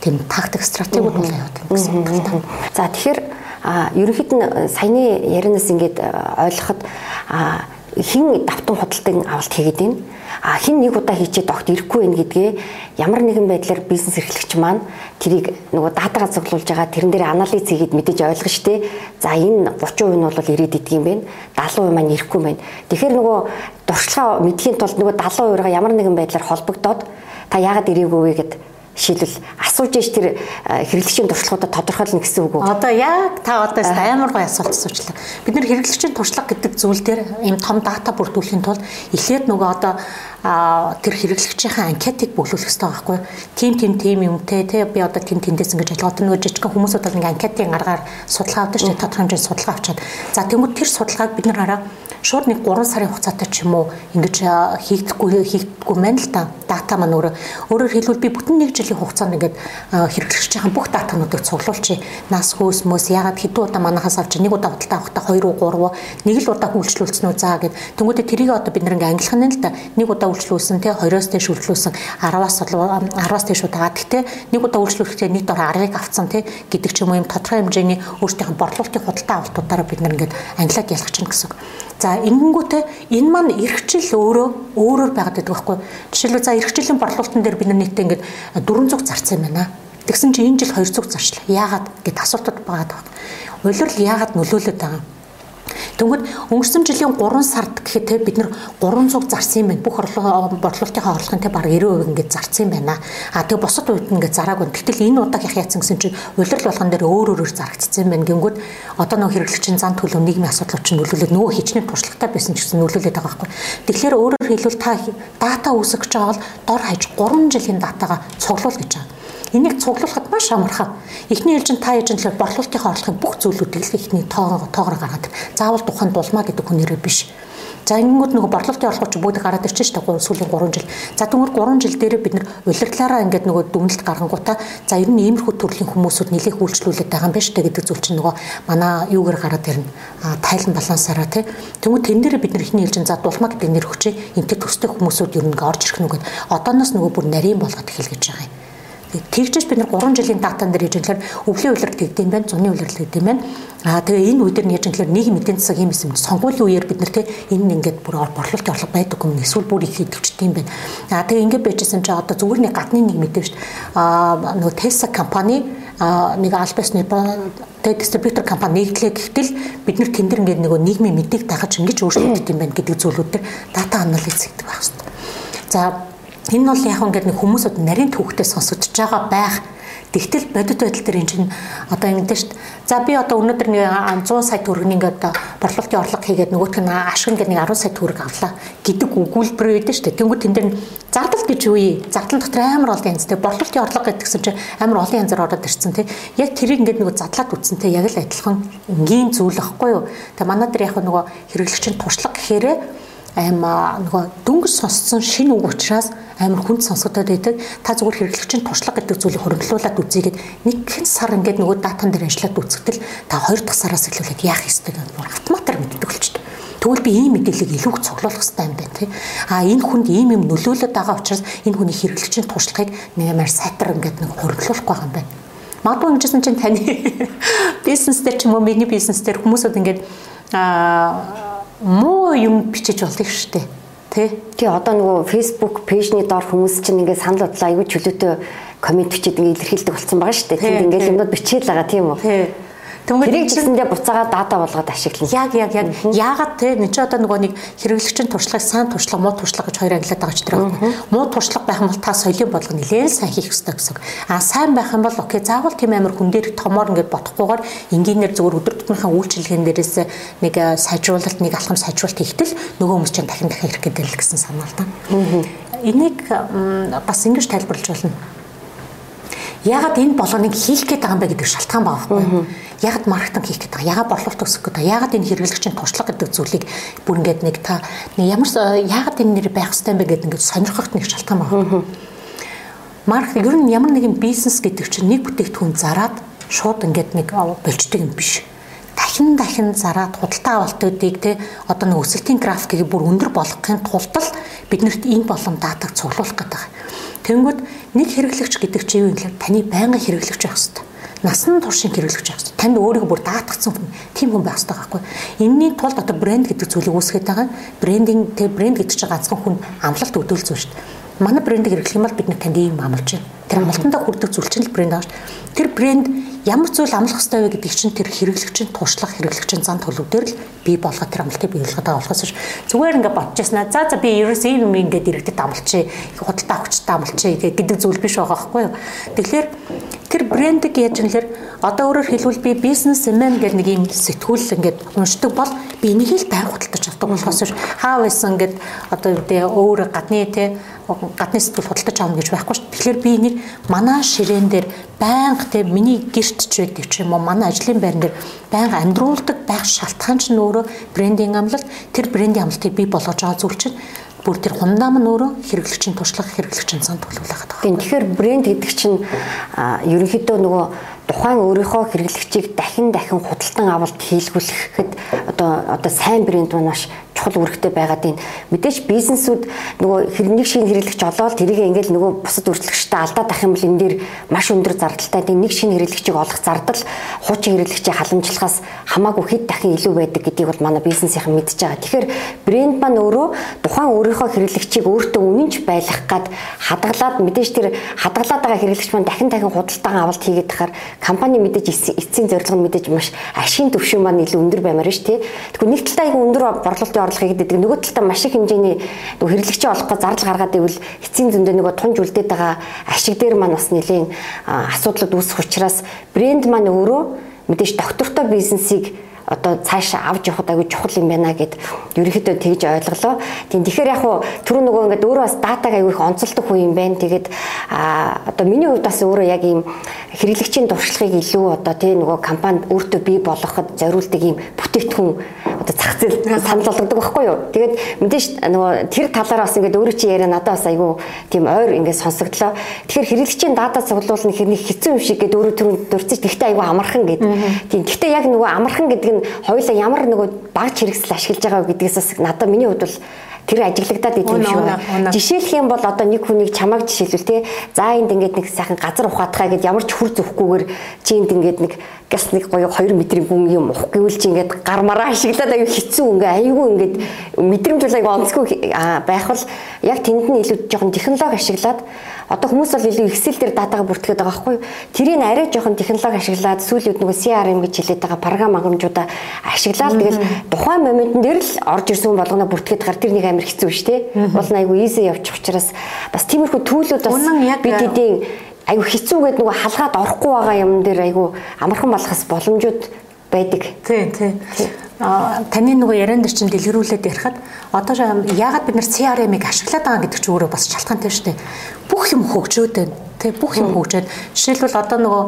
тийм тактик стратегиуд бол яваад байна гэсэн үг. За тэгэхээр ерөнхийд нь саяны ярианаас ингээд ойлгоход хин давтан худалдан авалт хийгээд байна а хин нэг удаа хийчихэд огт ирэхгүй байх гэдгээ ямар нэгэн байдлаар бизнес эрхлэгч маань тэрийг нөгөө датагаа цуглуулж байгаа тэрэн дээр анализ хийгээд мэдээж ойлгох штеп. За энэ 30% нь бол ирээд идэх юм байна. 70% маань ирэхгүй байна. Тэгэхээр нөгөө дуршлага мэдхийн тулд нөгөө 70%-аа ямар нэгэн байдлаар холбогдоод та яагаад ирээгүй вэ гэд жишээлбэл асууж ээж тэр хэрэглэгчийн туршлагуудад тодорхойлно гэсэн үг үү? Одоо яг та одоо амар гой асуулт асуучлаа. Бид нэр хэрэглэгчийн туршлага гэдэг зүйл дээр ийм том дата бүрдүүлэхийн тулд эхлээд нөгөө одоо тэр хэрэглэгчийн анкетыг бүглүүлэх хэрэгтэй байхгүй. Тим тим тим юмтэй тий би одоо тим тэндээс ингэж ажиллаад нөгөө жижигхэн хүмүүсүүд бол ингээ анкетын аргаар судалгаа авдаг шүү дээ. Тодорхой хэмжээний судалгаа авчаад. За тэгмүүд тэр судалгааг бид нар хараа шууд нэг 3 сарын хугацаатай ч юм уу ингэж хийгдэхгүй хийгдэхгүй мэн л та дата маань өөрөө өөрөөр хэлбэл би бүтэн нэг жилийн хугацаанд ингээд хэрэглэгчийн бүх датануудыг цуглуулчих. Нас хөөс мөс ягаад хэдэн удаа манахаас авч нэг удаа худалдаа авахдаа 2 уу 3 уу нэг л удаа үйлчлүүлсэн үү заа гэд тэнгуүдээ тэрийг одоо бид нэг ангилах нь л да нэг удаа үйлчлүүлсэн те 20-оос дээш үйлчлүүлсэн 10-аас 10-аас дээш удаа гэхдээ нэг удаа үйлчлүүлэхдээ нэг дор 10-ыг авцсан те гэдэг ч юм уу юм тодорхой хэмжээний өөртөөх борлуулалтын худалдаа авалтуудаараа бид нэг ингээд ангилаад ялгах чинь гэсэн. За ингэнгүүтээ энэ маань эрхчил өөрөө өөрөөр байгаад байдаг байхгүй. Жишээлбэл за эрхчилийн борлуулалтын дээр бид нийтдээ ингээд 400 зарцсан байна. Тэгсэн чинь энэ жил 200 зарчлаа. Яагаад гэд асуултууд байгаа даа. Улирал яагаад нөлөөлөд байгаа юм? Тэгвэл өнгөрсөн жилийн 3 сард гэхэд те бид нар 300 зарсан юм байна. Бүх борлуулалтын орлогын те баг 90% ингээд зарсан юм байна. А тэгээ бусад үед ингээд зараагүй. Гэтэл энэ удаа яг яатсан гэсэн чинь улирал болгон дээр өөр өөрөөр зарагдсан юм байна. Гингүүд одоо нөх хэрэглэгчийн зан төлөв нийгмийн асуудлууд чинь нөлөөлөд нөгөө хичнээн туршлагатай байсан ч гэсэн нөлөөлөд байгаа байхгүй. Тэгэхээр өөрөөр хэлбэл та дата үүсгэж байгаа бол дор хаяж 3 жилийн датагаа цуглуул гэж байгаа. Энийг цуглуулахад маш амархан. Эхний ээлжинд та нь л борлуулалтын орлогын бүх зүйлүүдийг л эхний тоогоор тоогоор гаргаад заавал тухайн дулмаа гэдэг хүнээрээ биш. За ингэнгүүт нөгөө борлуулалтын орлого ч бүгд гараад ирчихэж штэ сүүлийн 3 жил. За тэгмэр 3 жил дээр бид нар улирлаараа ингээд нөгөө дүгнэлт гаргангуудаа за ер нь иймэрхүү төрлийн хүмүүсүүд нэлээд үйлчлүүлээд байгаа юм байна штэ гэдэг зүйл чинь нөгөө манай юугаар гараад ирнэ. А тайлан балансаараа тий. Тэгмээ тэн дээр бид нар ихний ээлжин за дулмаа гэдэг нэр өгчээ. Энтэй төстэй хүмүүсүүд ер нь орж ирэх нүгэд одооноос нөгөө бүр нарийн болгоод эхэлгэж байгаа юм. Тэгжж бид нар 3 жилийн датан дээр яж тэгэхээр өвлийн улирал гэдэг юм байна, зуны улирал гэдэг юм байна. Аа тэгээ энэ үед нь яж тэгэхээр нийгэм эдийн засаг юм юм. Сонгуулийн үеэр бид нар те энэ ингээд бүр борлуулалтын орлого байдаг юм эсвэл бүр их идэвчтэй юм байна. Аа тэгээ ингээд байжсэн чи одоо зүгээр нэг гадны нэг мэдээ шүү дээ. Аа нөгөө Tesla компани нэг альбасны тэг дистрибьютор компани нэгдлээ гэхтэл бид нар тэн дээр ингээд нөгөө нийгмийн мэдээг дагаж ингэж өөрчлөгддөг юм байна гэдэг зүйлүүд төр дата анализ хийдэг байх хэрэгтэй. За Энэ бол яг ингээд нэг хүмүүсүүд нарийн төвхтөө сонсогдож байгаа байх. Тэгтэл бодит байдал дээр эн чинь одоо ингэдэж шít. За би одоо өнөөдөр нэг 100 сая төгрөгийн ингээд борлуулалтын орлого хийгээд нөгөөх нь ашиг ингээд нэг 10 сая төгрөг авлаа гэдэг өгүүлбэр шүү дээ. Тэнгүүд тэн дээр зардал гэж юм? Зардал дотор амар олон янзтай борлуулалтын орлого гэдгсэн чинь амар олон янзаар ороод ирсэн тий. Яг тэрийг ингээд нөгөө задлаад үтсэн тий. Яг л адилхан энгийн зүйл ахгүй юу? Тэгээ манай дээр яг нөгөө хэрэглэгчийн туршлага гэхээрээ аймаа нөгөө дөнгөж сонссон шинэ үг учраас амар хүнд сонсогдоод байдаг. Та зүгээр хэрэглэгчийн туршлага гэдэг зүйлийг хөрөнгөлүүлээд үзьгээд нэг хэн сар ингээд нөгөө датан дээр ажиллаад үзэхдээ та хоёр дахь сараас эхлүүлээд яах ёстой гэдэг нь автоматар мэддэг болчихдээ. Тэгвэл би ийм мэдээллийг илүү их цуглуулах хэрэгтэй юм байна тий. А энэ хүнд ийм юм нөлөөлөд байгаа учраас энэ хүний хэрэглэгчийн туршлагыг нэмээр сайтар ингээд нэг хөрөнгөлүүлэх байгаа юм байна. Магадгүй ингэжсэн чинь таны (laughs) бизнес дээр ч юм уу миний бизнес дээр хүмүүсүүд ингээд аа муу юм бичиж болдог шүү дээ. Тэ? Тий одоо нөгөө Facebook пэйжний доор хүмүүс чинь ингээд санал бодлоо аягүй чөлөөтэй комент бичээд ингээд илэрхийлдэг болсон байгаа шүү дээ. Тэнд ингээд юмнууд бичээд байгаа тийм үү? Тий. Тэрийг гэсэндээ буцаагаа дата болгоод ашиглана. Яг яг яг яагаад те нэг ч одоо нөгөө нэг хэрэглэгчийн туршлагыг сайн туршлага муу туршлага гэж хоёр ангилаад байгаа ч тэр байна. Муу туршлага байх юм бол та соёлын бодлого нэлээд сайн хийх ёстой гэсэн. А сайн байх юм бол окей заавал тийм амар хүн дээр томоор ингээд бодохгүйгээр энгийнээр зөвөр өдөр тутмынхаа үйлчилгээнд дээрээс нэг сайжруулалт нэг алхам сайжруулалт хийхдээ нөгөө хүмүүс чинь дахин дахин ирэх гэдэг л гэсэн санаа л да. Энийг бас ингэж тайлбарлаж болно ягаад энэ болгоныг хийх гээд байгаа юм бэ гэдэг шалтгаан байгаа байхгүй ягаад маркетинг хийх гэдэг ягаад борлуулалт өсгөх гэдэг ягаад энэ хэрэглэгчийн туршлага гэдэг зүйлийг бүр ингээд нэг та ямар ягаад энэ нэр байх хэрэгтэй юм бэ гэдэг ингээд сонирхохт нэг шалтгаан байгаа маркетинг ер нь ямар нэгэн бизнес гэдэг чинь нэг бүтээгдэхүүн зараад шууд ингээд нэг болждөг юм биш дахин дахин зараад худалдаа авалтуудыг те одоо нэг өсөлтийн графикийг бүр өндөр болгохын тулд л биднэрт энэ болон датаг цуглуулах гэдэг. Тэнгүүд нэг хэрэглэгч гэдэг чинь юу гэхээр таны байнгын хэрэглэгч байх хэрэгтэй. Насан туршийн хэрэглэгч байх хэрэгтэй. Танд өөрийгөө бүр даатгцсан хүн, тийм хүн байх хэрэгтэй байхгүй. Энийний тулд одоо брэнд гэдэг зүйлийг үүсгэж байгаа. Брендинг тэг брэнд гэдэг чинь ганцхан хүн амлалт өгдөөлсөн шүү дээ. Манай брендийг хэрэглэх юм бол бид танд ийм амлаж байна. Тэр амлалтандаа хүрдэг зүйл чинь л брэнд ааш. Тэр брэнд ямар зүйл амлах ёстой вэ гэдэг чинь тэр хэрэглэгчийн туршлага хэрэглэгчийн зан төлөв дээр л бий болгоод тэр амлалтыг биелүүлэх байгаа болохоос зүгээр ингээд бодчихснаа за за би ерөөс ийм юм ингээд иргэдэд амлчихъя худалдаа авчтай амлчихъя гэдэг зүйл биш байгаа байхгүй юу. Тэгэхээр тэр брендийг яаж юм лэр? Одоо өөрөөр хэлбэл би бизнесмен гэдэг нэг юм сэтгүүл ингээд уншдаг бол би энийг л байнга худалдаж авдаг болохоос хаа байсан ингээд одоо үедээ өөр гадны те гадны сэтгүүл худалдаж авна гэж байхгүй шүү. Тэгэхээр би энийг манай ширээн дээр байнга те миний гэрт ч байдаг ч юм уу манай ажлын байран дээр байнга амьдруулдаг байх шалтгаан чинь өөрөө брендинг амлалт тэр брендинг амлалтыг бий болгож байгаа зүйл чинь бүр тэр хундам нь өөрөө хэрэглэгчийн туршлага хэрэглэгчийн цан төлөвлөх гэдэг. Тэгэхээр брэнд гэдэг чинь ерөнхийдөө нөгөө тухайн өөрийнхөө хэрэглэгчийг дахин дахин худалдан авалт хийлгүүлэхэд одоо одоо сайн брэнд маань маш чухал үүрэгтэй байгаад байна. Мэдээж бизнесүүд нөгөө хэрнийг шинэ хэрэглэгч олоод тэрийг ингээл нөгөө бусад үйлчлэгчтэй алдаад ах юм бол энэ дээр маш өндөр зардалтай. Тэгээ нэг шинэ хэрэглэгчийг олох зардал хуучин хэрэглэгчийг халамжлахаас хамаагүй хэд дахин илүү байдаг гэдгийг бол манай бизнесийнхэн мэдж байгаа. Тэгэхээр брэнд маань өөрөө тухайн өөрийнхөө хэрэглэгчийг өөртөө үнэнч байлгах гад хадгалаад мэдээж тэр хадгалаад байгаа хэрэглэгч маань дахин дахин худалдан авалт хийгээд тахаар компани мэдээж эцсийн зорилго нь мэдээж маш ашигын төвшин маань илүү өндөр баймаар ш тий. Тэгэхээр нэг талдаа айгүй өндөр борлуулалтын орлого хийгээд нөгөө талдаа маш их хэмжээний хэрэглэгчээ олохгүй зардал гаргаад ивэл эцсийн зөндөө нөгөө тунж үлдээд байгаа ашиг дээр маань бас нэлийн асуудлууд үүсэх учраас брэнд маань өөрөө мэдээж доктортой бизнесийг одоо цаашаа авч явахд аягүй чухал юм байна гэд ерөнхийдөө тэгж ойлголоо. Тийм тэгэхээр яг хуу түр нөгөө ингээд өөрөө бас датаг аягүй их онцолдог хүн юм байна. Тэгээд а одоо миний хувьд бас өөрөө яг ийм хэрэглэгчийн туршлагыг илүү одоо тийм нөгөө компанид өөртөө бий болгоход зориулдаг ийм бүтээгдэхүүн одоо зах зээл санал болгодог байхгүй юу. Тэгээд мэдээж нөгөө тэр талаараа бас ингээд өөрөө чи яриа надад бас аягүй тийм ойр ингээд сонсогдлоо. Тэгэхээр хэрэглэгчийн дата цуглуулна хэрэг хэцүү юм шиг гэдэг өөрөө түрүү дурцж тэгтээ аягүй амархан гэдэг. Тийм гэхдээ яг нөгөө амархан гэдэг нь хоёулаа ямар нөгөө багж хэрэгсэл ашиглаж байгаа гэдгээс бас надад миний хувьд бол тэр ажиглагдаад идэв юм шиг. Жишээлх юм бол одоо нэг хүнийг чамааг жишээлбэл те за энд ингээд нэг сайхан газар ухаатхаа гэд ямар ч хүр зөхгүйгээр чи энд ингээд нэг газ нэг гоё 2 метрийн гүн юм ух гэвэл чи ингээд гармараа ашиглаад аюу хэцүү ингээ аюу ингээд мэдрэмжүүл аюу онцгүй байх бол яг тэнд нь илүү жоохон технологи ашиглаад Одоо хүмүүс бол илүү Excel дээр датагаа бүртгэхэд байгаа байхгүй юу? Тэрийг арай жоохон технологи ашиглаад сүүлүүд нөгөө CRM гэж хэлээд байгаа програм хангамжуудаа ашиглаад тэгэл тухайн моментн дээр л орж ирсэн болгоно бүртгэхэд гар тэр нэг амар хэцүү шүү дээ. Бол айгүй easy явчих учраас бас тиймэрхүү төлөвлөд бас бид эдийн айгу хэцүүгээд нөгөө халгаад орохгүй байгаа юм дээр айгу амархан болохос боломжууд байдаг. Тийм тийм. А таны нөгөө яриан дээр чинь дэлгэрүүлээд ярихад одоо яагаад бид нар CRM-ыг ашиглаад байгаа гэдэг чинь өөрөө бас шалтгаантай шүү дээ. Бүх юм хөгжөөд байна. Тэ бүх юм хөгжөөд жишээлбэл одоо нөгөө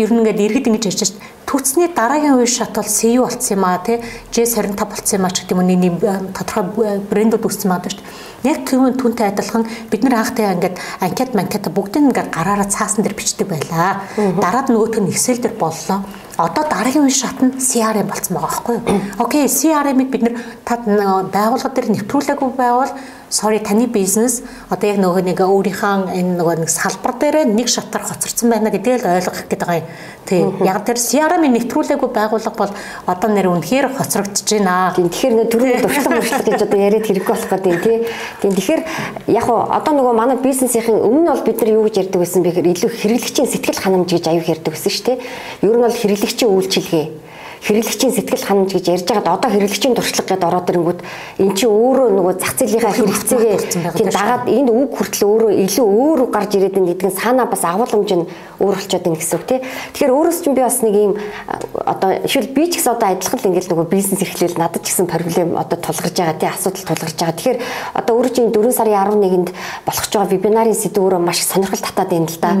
ер нь ингээд иргэд ингэж ярьж шээ Төрцний дараагийн үе шат бол CU болцсон юм аа тий J25 болцсон юм аа ч гэдэг юм нэг тодорхой брэндүүд үүссэн байгаа шүү дээ. Яг тийм түнтэй адилхан бид нар анхтай ингээд анкет манкет бүгдийг ингээд гараараа цаасан дээр бичдэг байлаа. Дараад нөгөөх нь Excel дээр боллоо. Одоо дараагийн үе шат нь CRM болцсон байгаа байхгүй юу? (clears throat) Окей, CRM-ыг бид нар та байгууллага дээр нэвтрүүлээгүй байвал sorry таны бизнес одоо яг нөгөө нэг өөрийнхөө энэ нөгөө нэг салбар дээр нэг шатар хоцорсон байна гэдгийг л ойлгох гэдэг юм. Тий. Яг тэр CRM-ийн нэвтрүүлээгүй байгууллага бол одоо нэр үнэхээр хоцрогдож байна. Тэгэхээр нэг төрөний туршлага мөршлөг гэж одоо яриад хэрэггүй болох гэдэг тий. Тийм тэгэхээр яг одоо нөгөө манай бизнесийн өмнө бол бид нар юу гэж ярьдаг байсан бэ гэхээр илүү хэрэглэгчийн сэтгэл ханамж гэж аюу ярьдаг байсан шүү дээ. Ер нь бол хэрэглэгчийн үйлчилгээ хэрэглэгчийн сэтгэл ханамж гэж ярьж байгаад одоо хэрэглэгчийн туршлага гэдээ ороод ирэнгүүт эн чинь өөрөө нөгөө зах зээлийнхаа хэрэгцээгээ тийм дагаад энд үг хүртэл өөрөө илүү өөр гарч ирээд байна гэдэг нь санаа бас агуулмж нь өөр болчиход байна гэсэн үг тий. Тэгэхээр өөрөөс чинь би бас нэг юм одоо шил би ч гэсэн одоо адилхан л ингээл нөгөө бизнес эрхлээл надад ч гэсэн проблем одоо тулгарч байгаа тий асуудал тулгарч байгаа. Тэгэхээр одоо өөрөө чинь 4 сарын 11-нд болох ч байгаа вебинарын сэдв өөрөө маш сонирхол татаад байна л да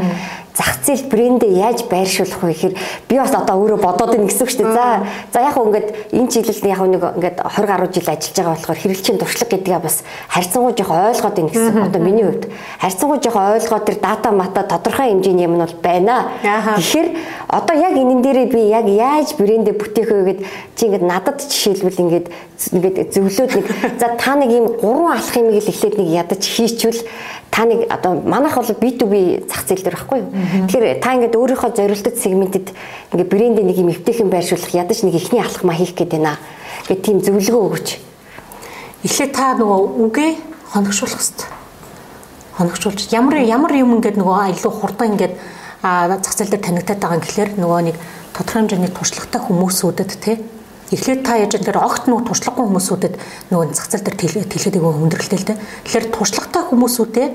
зах зээл брэндээ яаж байршуулах вэ гэхээр би бас одоо өөрөө бодоод ийн гэсэн үг шүү дээ. За за яг хөө ингээд энэ жилд яг нэг ингээд 20 гаруй жил ажиллаж байгаа болохоор хэрэглэчийн туршлага гэдгээ бас харьцангуй жоох ойлгоод ийн гэсэн. Одоо миний хувьд харьцангуй жоох ойлгоод тэр дата мата тодорхой хэмжээний юм нь бол байна. Тэгэхээр одоо яг энэ дээрээ би яг яаж брэндээ бүтээх вэ гэд чи ингээд надад жишээлбэл ингээд ингээд зөвлөөд нэг (laughs) за та нэг юм гурван алах юм л эхлээд нэг ядаж хийчихвэл та нэг одоо манайх бол B2B зах зээл дээр байхгүй юу. Тэгэхээр та ингээд өөрийнхөө зориултад сегментэд ингээд брендийн нэг юм эвтэйхэн байршуулах ядаж нэг ихний алхмаа хийх гээд байна. Гэт тийм зөвлөгөө өгөөч. Эхлээд та нөгөө үгээ хоногшуулах хэрэгтэй. Хоногшуулж ямар ямар юм ингээд нөгөө илүү хурдан ингээд зах зээл дээр танигдаад байгаа юм гэхэлэр нөгөө нэг тодорхой хэмжээний туршлагатай хүмүүсүүдэд тий Эхлээд та яаж энэ огт нөгөө туршлагагүй хүмүүсүүдэд нөгөө зах зээл дээр тэлээд өгөө хүндрэлтэй л дээ. Тэгэхээр туршлагатай хүмүүсүүдээ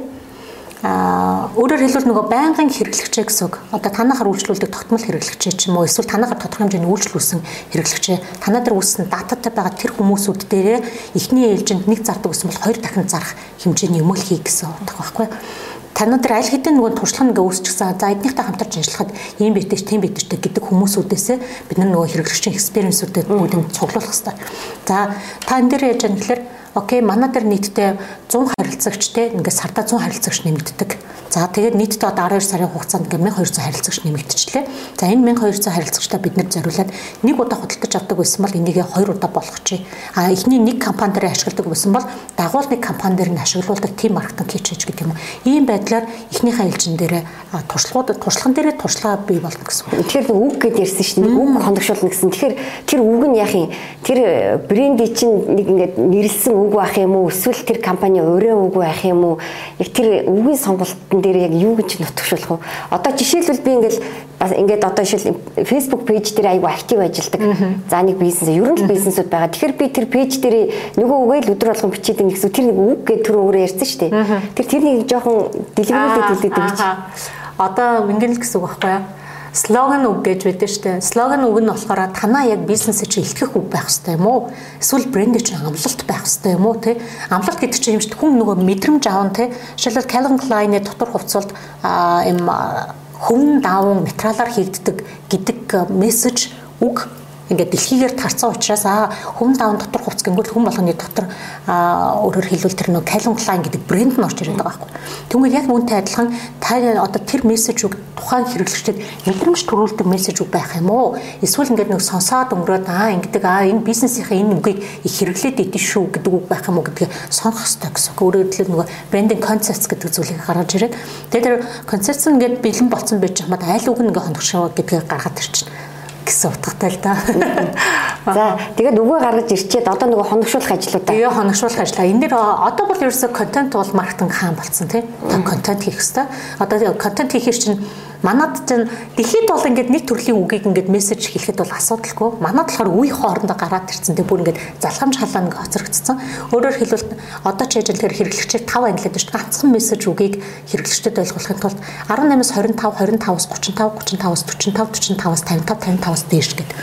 а өөрөөр хэлбэл нөгөө байнгын хэрэглэгчээ гэсэн үг. Одоо танахаар үйлчлүүлдэг тогтмол хэрэглэгчээ ч юм уу эсвэл танахаар тодорхой хэмжээний үйлчлүүлсэн хэрэглэгчээ танаа дээр үүссэн дататай байгаа тэр хүмүүсүүд дээр эхний ээлжинд нэг зардаг гэсэн бол хоёр дахин зарах хэмжээний юм л хий гэсэн утга байхгүй танууд нар аль хэдийн нөгөө туршлага ингээ үүсчихсэн. За эднийхтэй хамтарч ажиллахад ийм битэж, тийм битэж гэдэг хүмүүсүүдээс бид нар нөгөө хэрэглэгчийн экспириенсүүдэд бүгд цуглуулах хэрэгтэй. За та энэ дээр яаж вэ гэхээр окей манай дээр нийтдээ 100 харилцагчтэй ингээд сарда 100 харилцагч нэмэгддэг. За тэгээд нийтдээ одоо 12 сарын хугацаанд ингээд 1200 харилцагч нэмэгдчихлээ. За энэ 1200 харилцагчтай бид нэр зориулаад нэг удаа худалдаж авдаг байсан бол энийгээ хоёр удаа болгох чи. А эхний нэг компани дээр ашигладаг байсан бол дагуул нэг компани дээр нь ашиглуулдаг тим маркетинг хийж гэдэг юм. Ийм байдлаар эхнийхээ ээлжин дээр туршлагууд туршлаган дээрээ туршлага бий болно гэсэн. Тэгэхээр үг гэдээ ярьсан шүү дээ. Үг хоногшуулна гэсэн. Тэгэхээр тэр үг нь яах юм? Тэр брендийн чинь нэг ингээд нэрлсэн үг байх юм уу? Эсвэл тэр компани өөрөө үг байх юм уу? Яг тэр үгийн сонголтын дээр яг юу гэж нутгшуулах вэ? Одоо жишээлбэл би ингээд бас ингээд одоо жишээл Facebook пэйж дээр айгүй актив ажилладаг. За нэг бизнес ер нь л бизнесүүд байгаа. Тэгэхээр би тэр пэйж дээр нөгөө үгээл өдөр болгон бичээд нэг гэсэн тэр нэг үг гэдэг түр өөрөө ярьсан шүү дээ. Тэр тэр нэг жоохон дэлгэрүүлээд хэлээд өгч. Одоо ингэн л гэсэн үг байхгүй юу? Слоган үг гэж байдаг шүү дээ. Слоган үг нь болохоор танаа яг бизнесээ чи илтгэх үг байх хэрэгтэй юм уу? Эсвэл брендээ чи амлалт байх хэрэгтэй юм уу те? Амлалт гэдэг чинь юм шүү дээ. Хүн нөгөө мэдрэмж аавн те. Жишээлбэл Calvin Klein-ы дотор хувцалд юм хөвн даван материалаар хийгддэг гэдэг мессеж үг ингээд дэлхийгээр тарцсан учраас аа хүм даван дотор хувц гингүүл хүм болгоны дотор өөрөөр хэлбэл тэр нөө Calvin Klein гэдэг брэнд нь орж ирээд байгаа байхгүй. Тэгвэл яг үүнтэй адилхан та одоо тэр мессеж үг тухайн хэрэглэгчдэд мэдрэмж төрүүлдэг мессеж үг байх юм уу? Эсвэл ингээд нэг сонсоод өнгөрөөд аа ингэдэг аа энэ бизнесийнхээ энэ үгийг их хэрэглээд идэв шүү гэдэг үг байх юм уу гэдгийг сонох хэрэгтэй гэсэн. Өөрөөр хэлбэл нөгөө брендинг концепт гэдэг зүйлийг гаргаж ирээд тэгээд тэр концепт нь ингээд бэлэн болсон байж хамаад айл үг нь ингээд хоногшоо гэдгийг гаргаад ирчихнэ гэсэн утгатай л да. (laughs) За тэгээд үгээ гаргаж ирчээд одоо нөгөө хоногшуулах ажлуудаа. Тэгээ хоногшуулах ажлаа. Энэ дэр одоо бол ерөөсөө контент бол маркетинг хаан болсон тийм. Та контент хийх хэрэгтэй. Одоо контент хийхээр чинь Манад чинь дэлхийд бол ингээд нэг төрлийн үгийг ингээд мессеж хэлэхэд бол асуудалгүй. Манад болохоор үе хоорондоо гараад ирсэн. Тэг бүр ингээд залхамж халаан ингээд хоцрогдсон. Өөрөөр хэлбэл одоо ч яж тэр хэрэглэгчээр 5 англиад шүү дээ. Ганцхан мессеж үгийг хэрэглэгчдэд ойлгуулахын тулд 18-аас 25, 25-аас 35, 35-аас 45, 45-аас 55, 55-аас дээш гэдэг.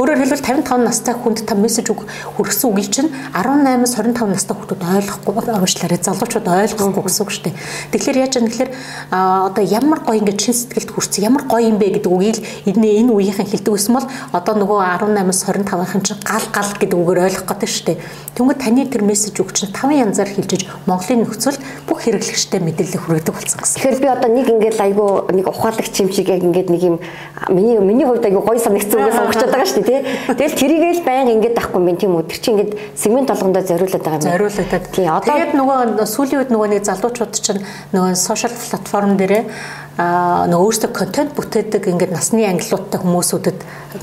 Өөрөөр хэлбэл 55 настай хүнд та мессеж үг хүргэсэн үгийг чинь 18-аас 25 настай хүмүүс ойлгохгүй уушлаарай залуучууд ойлгохгүй гэсэн үг шүү дээ. Тэгэхээр яаж юм тэгэхээр одоо ямар гоё ингээд чин сэтгэлд хүрсэн ямар гоё юм бэ гэдэг үгийг энэ энэ үеийнхэн хэлдэг байсан бол одоо нөгөө 18-аас 25-ын чинь гал гал гэдэг үгээр ойлгох гэдэг шүү дээ. Тэнгүүд таны тэр мессеж үг чинь таван янзаар хэлжиж Монголын нөхцөл бүх хэрэглэгчтэй мэдээлэл хүргэдэг болсон гэсэн. Тэгэхээр би одоо нэг ингээд айгүй нэг ухаалагч юм шиг яг ингээд нэг юм миний миний хувьд айгүй гоё санагдсан үгээ сонгочод байгаа шүү дээ тий. Тэгэл тэрийгээл байнга ингээд авахгүй юм тийм үү. Тэр чинь ингээд сегмент болгондоо зориулаад байгаа юм. Зориулаад. Тий. Одоо тэгээд нөгөө сүүлийн үед нөгөө нэг залуучууд чинь нөгөө сошиал платформ дээрээ нөгөө өөрсдөө контент бүтээдэг ингээд насны ангилуудтай хүмүүсүүдэд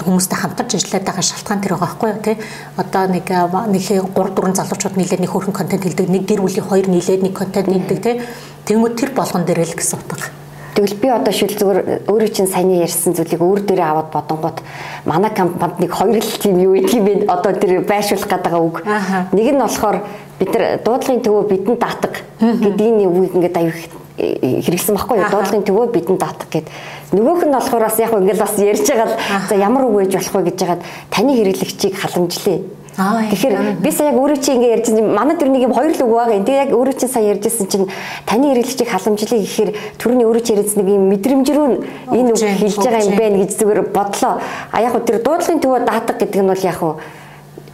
хүмүүстэй хамтарч ажиллаад байгаа шалтгаан тэр байгаа байхгүй юу тий? Одоо нэг нэг 3 4 залуучууд нийлээд нэг хөрхэн контент хэлдэг нэг гэр бүлийн хоёр нийлээд нэг контент нийлдэг тий? Тэнгууд тэр болгон дээр л гэсэн утга. Тэгвэл би одоо шил зүгээр өөрөө чинь саяны ярьсан зүйлийг өөр дээрээ аваад бодонгууд манай компанид нэг хоёр л тийм юу гэх юм бэ? Одоо тэр байршуулах гэдэг үг. Нэг нь болохоор бид нар дуудлагын төвөө бидэнд даатаг гэдэг энэ үгийг ингээд аюу хэрэгсэн баггүй дуудлагын төвөө бидэнд даатаг гэд. Нөгөөх нь болохоор бас яг ингээд бас ярьж байгаа л за ямар үг ээж болох вэ гэж яагаад таны хэрэглэгчийг халамжлаа Тэгэхээр би сая яг өөрөө чи ингэ ярьж манай төр нэг юм хоёр л үг байгаа. Тэгээ яг өөрөө чи сая ярьжсэн чинь таны хэрэглэгчийг халамжлах гэхээр төрний өөрөө чи ярьсан нэг юм мэдрэмжрүү энэ үг хэлж байгаа юм байна. гэж зүгээр бодлоо. А яг тэр дуудлагын төвөө даатах гэдэг нь бол яг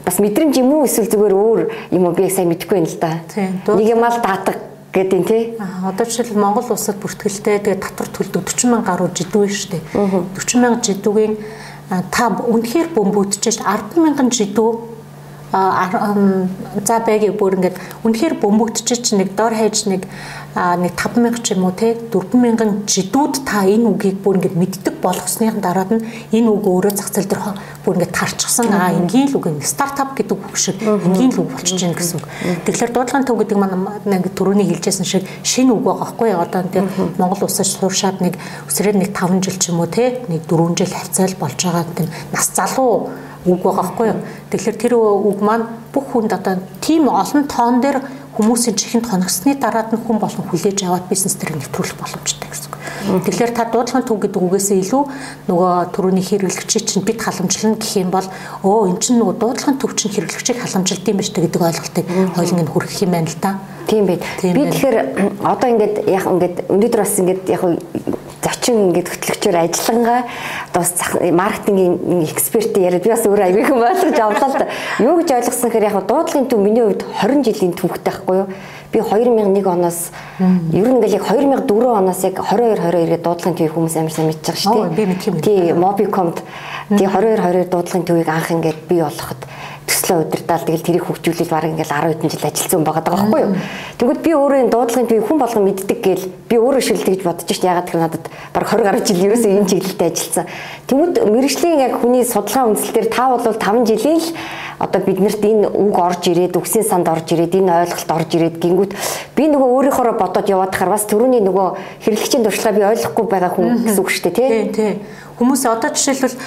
бас мэдрэмж юм уу эсвэл зүгээр өөр юм уу? Би сайн мэдэхгүй юм л да. Нэг юм ал даатах гэдэг тий. Одоо жишээл Монгол улсад бүртгэлтэй тэгээ татвар төлдөг 40 мянга гаруй жидүү шүү дээ. 40 мянга жидүүгийн та үнэхээр бөмбөгдөж 10 мянган жидүү за байгийг бүр ингээд үнэхээр бөмбөгдчих нэг дор хаяж нэг нэг 5000 ч юм уу те 4000 жидүүд та энэ үгийг бүр ингээд мэддэг болгосны дараад нь энэ үг өөрөө зах зээл дээр бүр ингээд тарчсан. Аа энгийн л үг юм. Стартап гэдэг үг шиг энгийн л үг болчихж байна гэсэн үг. Тэгэхээр дуудлагын төв гэдэг нэг төрөний хэлжсэн шиг шинэ үг байгаа байхгүй одоо тийм Монгол улсад сууршаад нэг өсрээд нэг 5 жил ч юм уу те нэг 4 жил хавцаал болж байгаа тийм нас залуу үг байгаа байхгүй юу. Тэгэхээр тэр үг маань бүх хүнд одоо тийм олон тоон дээр хүмүүсийн чихэнд хоногсны дараад нь хүн болон хүлээж аваад бизнес дээр нэвтрүүлэх боломжтой гэсэн үг. Тэгэхээр та дуудлагын төв гэдэг үгээсээ илүү нөгөө төрөний хэрэглэгчийг чинь бид халамжлана гэх юм бол өө эн чинь нөгөө дуудлагын төв чинь хэрэглэгчийг халамжилт юм биш гэдэг ойлголтыг хоёлын нь хүргэх юм байна л да. Тийм байт. Би тэгэхээр одоо ингээд яг ингээд өнөөдөр бас ингээд яг зочин ингээд хөтлөгчөөр ажиллангаа одоо бас маркетингийн эксперт яриад би бас өөрөө аягүй хүн ойлгож авлаа л да. Юу гэж ойлгосон гэхээр яг дуудлагын төв миний хувьд 20 жилийн түүхтэй байхгүй юу? Би 2001 оноос ер нь ингээл яг 2004 оноос яг 22 22 гээд дуудлагын төвийг хүмүүс амар сайн мэдчихэж шүү дээ. Тий, Mobicom-д тий 22 22 дуудлагын төвийг анх ингээд бий болгоход төслөө удирдаал тэгэл тэрийг хөгжүүлэл баг ингээл 10 хэдэн жил ажилласан байгаа даа байхгүй юу. Тэгвэл би өөрөө энэ дуудлагын би хүн болгон мэддэг гээл би өөрөө шил тэгж бодож шít ягаад гэвэл надад баг 20 гаруй жил ерөөсөө энэ чиглэлд ажилласан. Тэнгүүд мэрэгжлийн яг хүний судалгаа үндэслэлээр та бол 5 жилийн л одоо биднэрт энэ үг орж ирээд үгсийн санд орж ирээд энэ ойлголт орж ирээд гингүүд би нөгөө өөрийнхоороо бодоод яваад хахаар бас түрүүний нөгөө хэрэглэгчийн туршлагаа би ойлгохгүй байгаа хүн гэсэн үг шүү дээ тий. Тий. Хүмүүс одоо жишээлбэл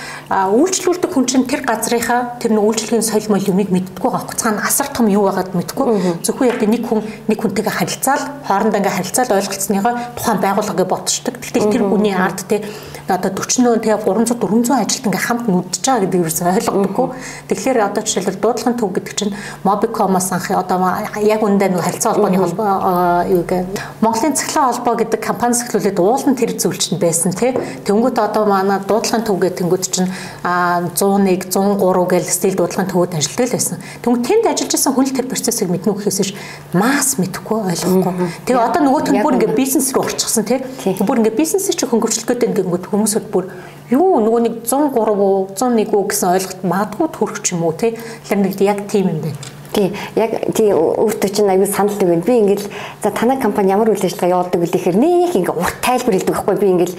үйлчлүүлдэг хүн чинь тэр газрынхаа тэр нэг үйлчлэгийн соёл мөл юмыг мэддэггүй байгаа байхгүй цаана асар том юу байгаад мэдгүй зөвхөн яг нэг хүн нэг хүнтэйгээ харилцаал хоорондоо ингээ харилцаал ойлголцсныхоо тухайн байгууллагыг ботчдаг. Гэтэл тэр хүний ард те одоо 40 тэгээ 300 400 ажилт ингээ хамт нүдж байгаа гэдэг юу ойлгодоггүй. Тэгэхээр одоо жишээлбэл дуудлагын төв гэдэг чинь Mobicom-оос анх одоо яг үндэ нэг харилцаа холбооны холбоо юу гэ Монголын цахилгаан холбоо гэдэг компани сахилуулаад уулын тэр зүйлчэнд байсан тий. Тэнгүүт одоо манай дуудлагын төв гэдэг тэнгүүт чинь 101 103 гээл стил дуудлагын төвөд ажилладаг л байсан. Тэнгүүт тэнд ажиллаж исэн хүн тэр процессыг мэднэ гэхээсэж масс мэдэхгүй ойлгохгүй. Тэгээ одоо нөгөөх нь бүр ингээ бизнес рүү орчихсон тий. Бүр ингээ бизнесийг чи хөнгөвчлөх гэдэг ингээд хүмүүсүүд бүр юу нөгөө нэг 103 уу 101 үү гэсэн ойлголт магадгүй төрөх ч юм уу тий. Тэгэхээр нэг яг тийм юм байна. Тий, яг тий өөртөө чинь аюу санал өгөн. Би ингээл за танай компани ямар үйл ажиллагаа явуулдаг вэ гэхээр нэг ингээ урт тайлбар хэлдэг байхгүй би ингээл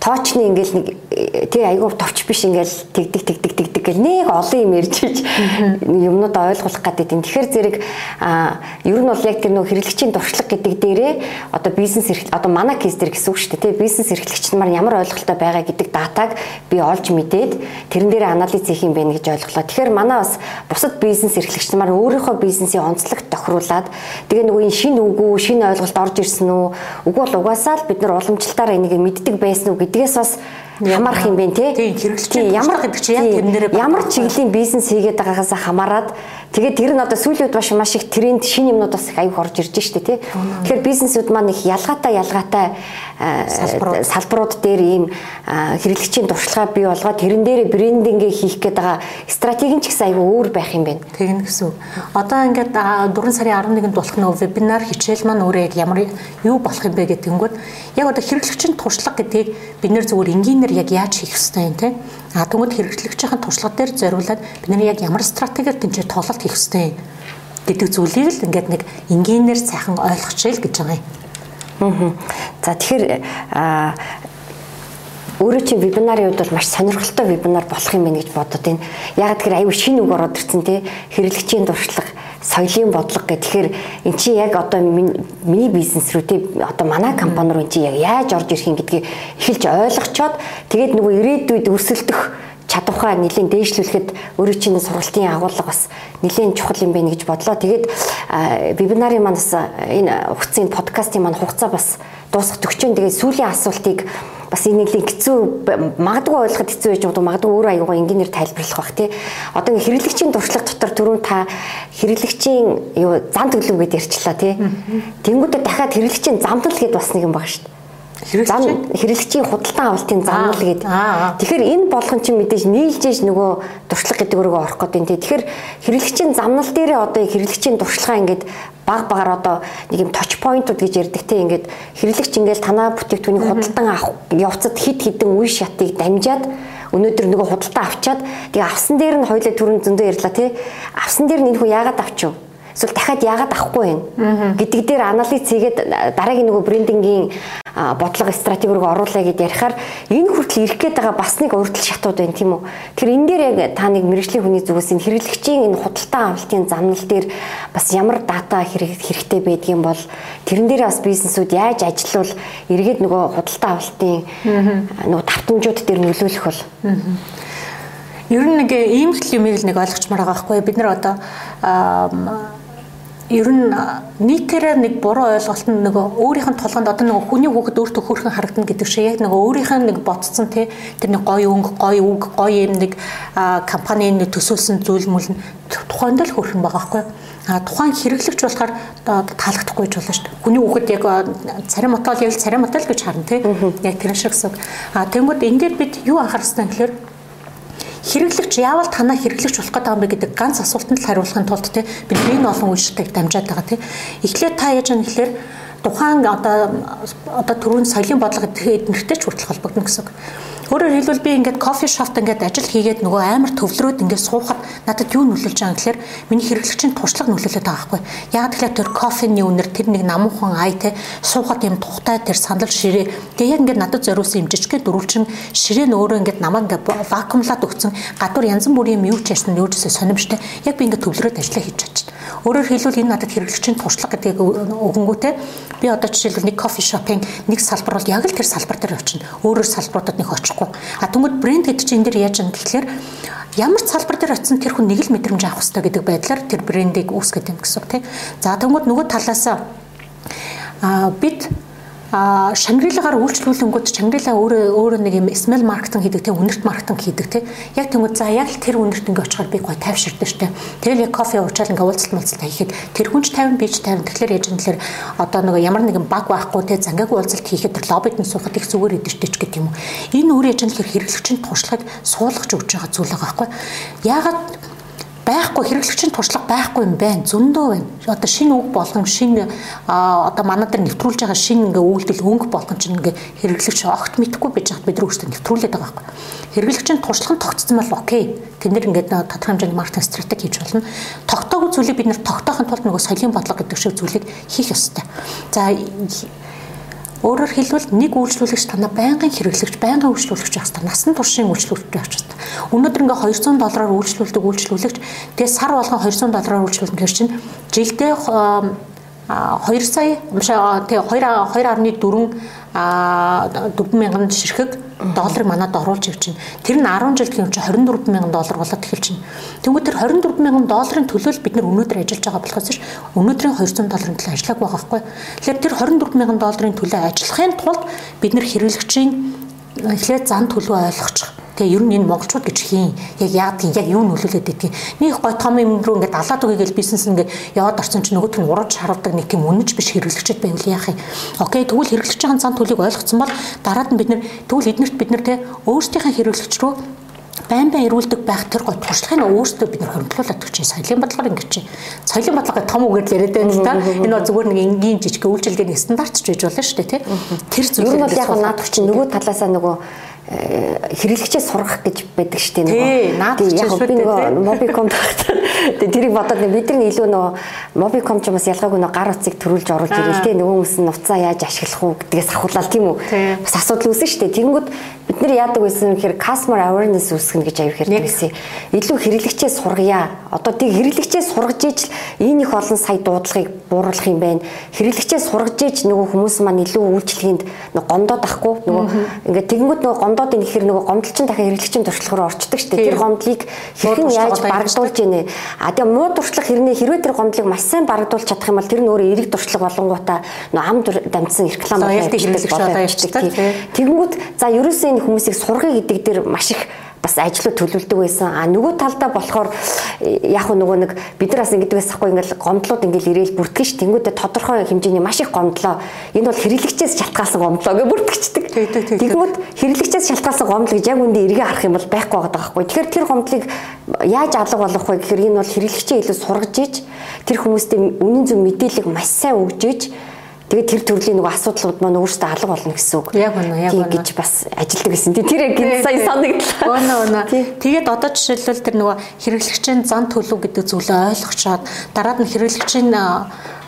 тоочны ингээл нэг тий айгүй товч биш ингээл тэгдэг тэгдэг тэгдэг гэл нэг олон юм ярьж иж юмнуудаа ойлгуулах гэдэг юм. Тэгэхээр зэрэг ер нь бол яг тэр нөх хэрэглэгчийн туршлага гэдэг дээрээ одоо бизнес одоо манай кейс дээр гэсэн үг шүү дээ тий бизнес эрхлэгч нар ямар ойлголттой байгаа гэдэг датаг би олж мэдээд тэрэн дээр анализ хийх юм байна гэж ойлголоо. Тэгэхээр манай бас бусад бизнес эрхлэгч нар өөрийнхөө бизнесийн онцлог тохируулад тэгээ нөгөө энэ шинэ үгүү шинэ ойлголт орж ирсэн үү үгүй бол угаасаа л бид нар уламжлалтаараа энийг мэддэг байсан уу гэдгээс бас хамаарх юм бэ тий. Тийм хэрэглэгчийн ямар гэдэг чи яг тэрнэрээ ямар чиглэлийн бизнес хийгээд байгаагаас хамаарад тэгээд тэр нь одоо сүүлийн үед маш маш их тренд шин юмнууд бас их аюух орж ирж штэ тий. Тэгэхээр бизнесүүд маань их ялгаатай ялгаатай салбарууд дээр ийм хэрэглэгчийн туршлагаа бий болгоод тэрэн дээр брендингээ хийх гээд байгаа стратеги нь ч гэсэн аюу өөр байх юм байна. Тэгнэ гэсэн. Одоо ингээд 4 сарын 11-нд болох нөгөө вебинар хичээл маань өөрөө яг ямар юу болох юм бэ гэдэгэнгүүт яг одоо хэрэглэгчийн туршлага гэдгийг бид нэр зөвхөн энгийнээр яг яаж хийх ёстой юм те. А тэгвэл хэрэглэгчийн туршлага дээр зориулаад бид нар яг ямар стратегиэр тэнцээ тоглолт хийх ёстой гэдэг зүйлийг л ингээд нэг энгийнээр сайхан ойлгочихъя л гэж байгаа юм. За тэгэхээр өөрөө чи вебинарын үед бол маш сонирхолтой вебинар болох юм байна гэж бодод байна. Яг тэгэхээр аюу шинэ үг ороод ирсэн тий хэрэглэгчийн дуршлага, соёлын бодлого гэх тэгэхээр эн чинь яг одоо миний бизнес рүү тий одоо манай компани руу эн чинь яг яаж орж ирэх юм гэдгийг эхэлж ойлгочоод тэгээд нөгөө ирээдүйд өрсөлдөх чадвараа нэлийн дээшлүүлэхэд өөрөө чинь сургалтын агуулга бас нэлийн чухал юм байна гэж бодлоо. Тэгээд вебинарын маань бас энэ хугацааны подкастын маань хугацаа бас дуусах төгчөн. Тэгээд сүүлийн асуултыг бас энэ нэлийн хэцүү магадгүй ойлгоход хэцүү байж байгаа магадгүй өөр аюугаа энгийнээр тайлбарлах бах тий. Одоо ингээ хэрэглэгчийн туршлага дотор түрүүн та хэрэглэгчийн юу зам төлөв гэдээ ярьчлаа тий. Тэнгүүдээ дахиад хэрэглэгчийн замтал гэдээ бас нэг юм байгаа шүү дээ зам хэрэглэгчийн худалдан авалтын замнал гэдэг. Тэгэхээр энэ болгон чинь мэдээж нийлжээж нөгөө туршлага гэдэг өрөөгөө орох гэдэг. Тэгэхээр хэрэглэгчийн замнал дээрээ одоо хэрэглэгчийн туршлагаа ингээд баг багаар одоо нэг юм точ пойнтууд гэж ярьдаг те. Ингээд хэрэглэгч ингээд танаа бүтээгдэхүүнийг худалдан авах явцад хид хідэн үе шатыг дамжаад өнөөдөр нөгөө худалдаа авчаад тэгээ авсан дээр нь хоёлаа түрүүн зөндөө ярьлаа те. Авсан дээр нь энэ хүн яагаад авчив эсвэл дахиад яагаад авахгүй байна гэдэг дээр анализ хийгээд дараагийн нөгөө брендингийн бодлого стратеги рүү оруулаа гэд ярихаар энэ хүртэл ирэх гээд байгаа бас нэг урдл шатууд байна тийм үү. Тэгэхээр энэ дээр яг та нэг мэрэгжлийн хүний зүгээс энэ хэрэглэгчийн энэ худалдан авалтын замнал дээр бас ямар дата хэрэгтэй байдгийн бол тэрэн дээр бас бизнесүүд яаж ажиллавал эргээд нөгөө худалдан авалтын нөгөө тавтамжууд дээр нөлөөлөх бол Ер нь нэг ийм л юм нэг ойлгочмаар байгаа байхгүй бид нар одоо ер нь нийтээрээ нэг буруу ойлголт нь нөгөө өөрийнх нь тулганд одоо нөгөө хүний хүүхэд өөртөө хөөрхөн харагдана гэдэг шиг яг нөгөө өөрийнх нь нэг бодцсон тий тэр нэг гоё өнгө гоё үг гоё юм нэг компанийн төсөөлсөн зүйл мүл тухайд л хөөрхөн байгаа байхгүй а тухайн хэрэглэгч болохоор таалагдахгүй ч болно шүү дээ. Хүний хүүхэд яг царим мотол яг царим мотол гэж харна тий. Яг тэр шиг гэсэн. А тэгмүүд энэ дээр бид юу юм гэхээр хэрэглэгч яавал танаа хэрэглэгч болох гэдэг юм бэ гэдэг ганц асуултанд л хариулахын тулд те бид энэ олон үйлчлэлийг дамжаад байгаа те. Эхлээд та яаж юм гэхээр тухайн одоо одоо түрүүн соёлын бодлого эднэртэй ч хүртэл холбогдно гэсэн үг. Өөрөөр хэлбэл би ингээд кофе шопт ингээд ажил хийгээд нөгөө амар төвлөрөөд ингээд суухад надад юу нөлөөлж байгаа гэхээр миний хэрэглэгчийн туршлага нөлөөлөд байгаа байхгүй. Яг тэгэхээр тэр кофений үнэр тэр нэг намуухан ай те суухад юм тухтай тэр сандал ширээ. Тэгээ яг ингээд надад зориулсан юм жижигхэн дөрвөлжин ширээ нь өөрөө ингээд намаа ингээд вакуумлаад өгсөн гадуур янз бүрийн юм юу ч ясна юу ч сонирмжтэй. Яг би ингээд төвлөрөөд ажиллаа хийж чадчих. Өөрөөр хэлбэл энэ надад хэрэглэгчийн туршлага гэдгийг өгөнгүүтэй би одоо жишээлбэл нэг кофе шопын нэг салбар бол яг л тэр салбар дээр очино. Өөрөөр салбаруудад нэг очихгүй. А тэгмэд брэнд гэдэг чинь энэ дэр яаж юм гэхлээр ямар ч салбар дээр очисон тэр хүн нэг л мэдрэмж авах хэрэгтэй гэдэг байдлаар тэр брендийг үүсгэж юм гэсэн үг тийм. За тэгмэд нөгөө талаас а бид а Шангрилагаар үйлчлүүлэнгүүд Шангрила өөрөө өөрөө нэг юм смell маркетинг хийдэг тийм үнэрт маркетинг хийдэг тийм яг тэгвэл за яг л тэр үнэрт ингээ очихоор би гой тайвширдаг штэ тэгэл яг кофе уучаал ингээ уулзалт муулзалт хийхэд тэр хүнч 50 бич 50 тэгэхээр яж нэлэр одоо нэг ямар нэгэн баг байхгүй тийм зангаагүй уулзалт хийхэд тэр лоббид нь суухад их зүгээр идэж ч гэдэг юм уу. Энэ үр яж нэлэр хэрэглэгчийн туршлагыг суулгаж өгч байгаа зүйл байгаа байхгүй. Ягаад байхгүй хэрэглэгчийн туршлага байхгүй юм байна. Зөндөө байна. Одоо шинэ үг болгон шинэ одоо манай дээр нэвтрүүлж байгаа шинэ ингээ үйлдэл өнгө болгон чинь ингээ хэрэглэгч огт мэдхгүй байж хат бид нар өөрсдөө нэвтрүүлээд байгаа байхгүй. Хэрэглэгчийн туршлага нь тогтцсон бол окей. Тэд нэр ингээд тодорхой хэмжээний маркетинг стратеги хийж болно. Тогтоогүй зүйлийг бид нэр тогтоохын тулд нөгөө соёлын бодлого гэдэг шиг зүйлийг хийх ёстой. За Өөрөөр хэлбэл нэг үйлчлүүлэгч танаа байнгын хэрэглэгч, байнгын үйлчлүүлэгч байх хэрэгтэй. Насан туршийн үйлчлүүлэгч байх хэрэгтэй. Өнөөдөр ингээ 200 доллараар үйлчлүүлдэг үйлчлүүлэгч тэгээ сар болгон 200 доллараар үйлчлүүлэх гэр чинь жилдээ 2 сая тэгээ 2.4 а 4000 ширхэг долларыг манад оруулж ив чинь тэр нь 10 жил гэхюм чинь 24000 доллар болоод эхэлж чинь тэгвэл тэр 24000 долларын төлөө бид нар өнөөдөр ажиллаж байгаа болохоос ш өнөөдрийн 200 долларын төлөө ажиллаг байгаа байхгүй. Тэгэхээр тэр 24000 долларын төлөө ажиллахын тулд бид нар хэрэглэгчийн эхлээд зан төлөв ойлгочих Тэгээ ер нь энэ монголчууд гэж хийн. Яг яадаг яг юу нөлөөлөд байдгийг. Нэг гой том юм руу ингээд алаад үгүй гэж бизнес ингээд яваад орсон чинь нөгөөт нь ураж харуулдаг нэг тийм үнэнч биш хэрэглэгчд байвал яах юм. Окей тэгвэл хэрэглэж байгаа цан төлийг ойлгоцсон бол дараад нь бид нэр тэгвэл эднэрт бид нар те өөрсдийнхээ хэрэглэгч рүү байн байн ирүүлдэг байх тэр гой туршлагыг өөрсдөө бид нар хөрөнгөлүүлээд өгч соёлын бодлогоор ингэж чинь. Соёлын бодлогыг том үгээр яриад байна л да. Энэ бол зүгээр нэг энгийн жижиг үйлчилгээний стандартч байж болно шүү дээ тий. Тэр зүйл. Юу бол яг наад чинь нөгөө талаасаа нөгөө хэрэглэгчээ сургах гэж байдаг шүү дээ нөгөө. Яг би нөгөө Mobicom тэгээ тэрийг бодоод бид нар илүү нөгөө Mobicom ч бас ялгаагүй нөгөө гар утсыг төрүүлж оруулж ирэл тэ нөгөө хүмүүс нь нуцаа яаж ашиглах уу гэдгээс ахуулаад тийм үү. Бас асуудал үүсэн шүү дээ. Бид нар яадаг байсан гэхээр customer awareness үүсгэнэ гэж аяг хэрэг байсан. Илүү хэрэглэгчээ сургая. Одоо тийг хэрэглэгчээ сургаж ижил энэ их олон сая дуудлагыг бууруулах юм байна. Хэрэглэгчээ сургаж иж нөгөө хүмүүс маань илүү үйлчлэгэнд гомдоод ахгүй нөгөө ингээд тэгэнгүүт нөгөө гомдоод ийн гэхээр нөгөө гомдолчин дахин хэрэглэгчийн туршлага руу орчдөг шүү дээ. Тэр гомдлыг хэрхэн яаж барагдуулж ийнэ. А тэгээ муу туршлага хэрнээ хэрвээ тэр гомдлыг маш сайн барагдуулж чадах юм бол тэр нь өөрөө эерэг туршлага болонгуудаа нөгөө ам дамжсан реклам болоод Тэгэнгүүт за ерөөсөө энэ хүмүүсийг сургая гэдэг дээр маш их бас ажлууд төлөвлөдөг байсан. А нөгөө талдаа болохоор яг нөгөө нэг бид нар бас ингэдэг байсахгүй ингээл гомдлууд ингээл ирээл бүртгэж ш. Тэнгүүдээ тодорхой хэмжээний маш их гомдлоо. Энэ бол хэрэглэгчээс шалтгаалсан гомдлоо гэж бүртгэждэг. Тэгвэл хэрэглэгчээс шалтгаалсан гомдол гэж яг үндэ эргээ харах юм бол байхгүй байгаа байхгүй. Тэгэхээр тэр гомдлыг яаж алга болгох вэ гэхээр энэ бол хэрэглэгчээ илүү сургаж иж тэр хүмүүстээ үнэн зөв мэдээлэл маш сайн өгж иж Тэгээд тэр төрлийн нөгөө асуудлууд маань өөрсдөө алга болно гэсэн үг. Яг үнэ, яг үнэ. гэж бас ажилдаг гэсэн. Тэр яг сая санагдлаа. Үнэ үнэ. (laughs) Тэгээд одоо жишээлбэл тэр нөгөө хэрэглэгчийн зан төлөв гэдэг зүйлээ ойлгочоод дараад нь хэрэглэгчийн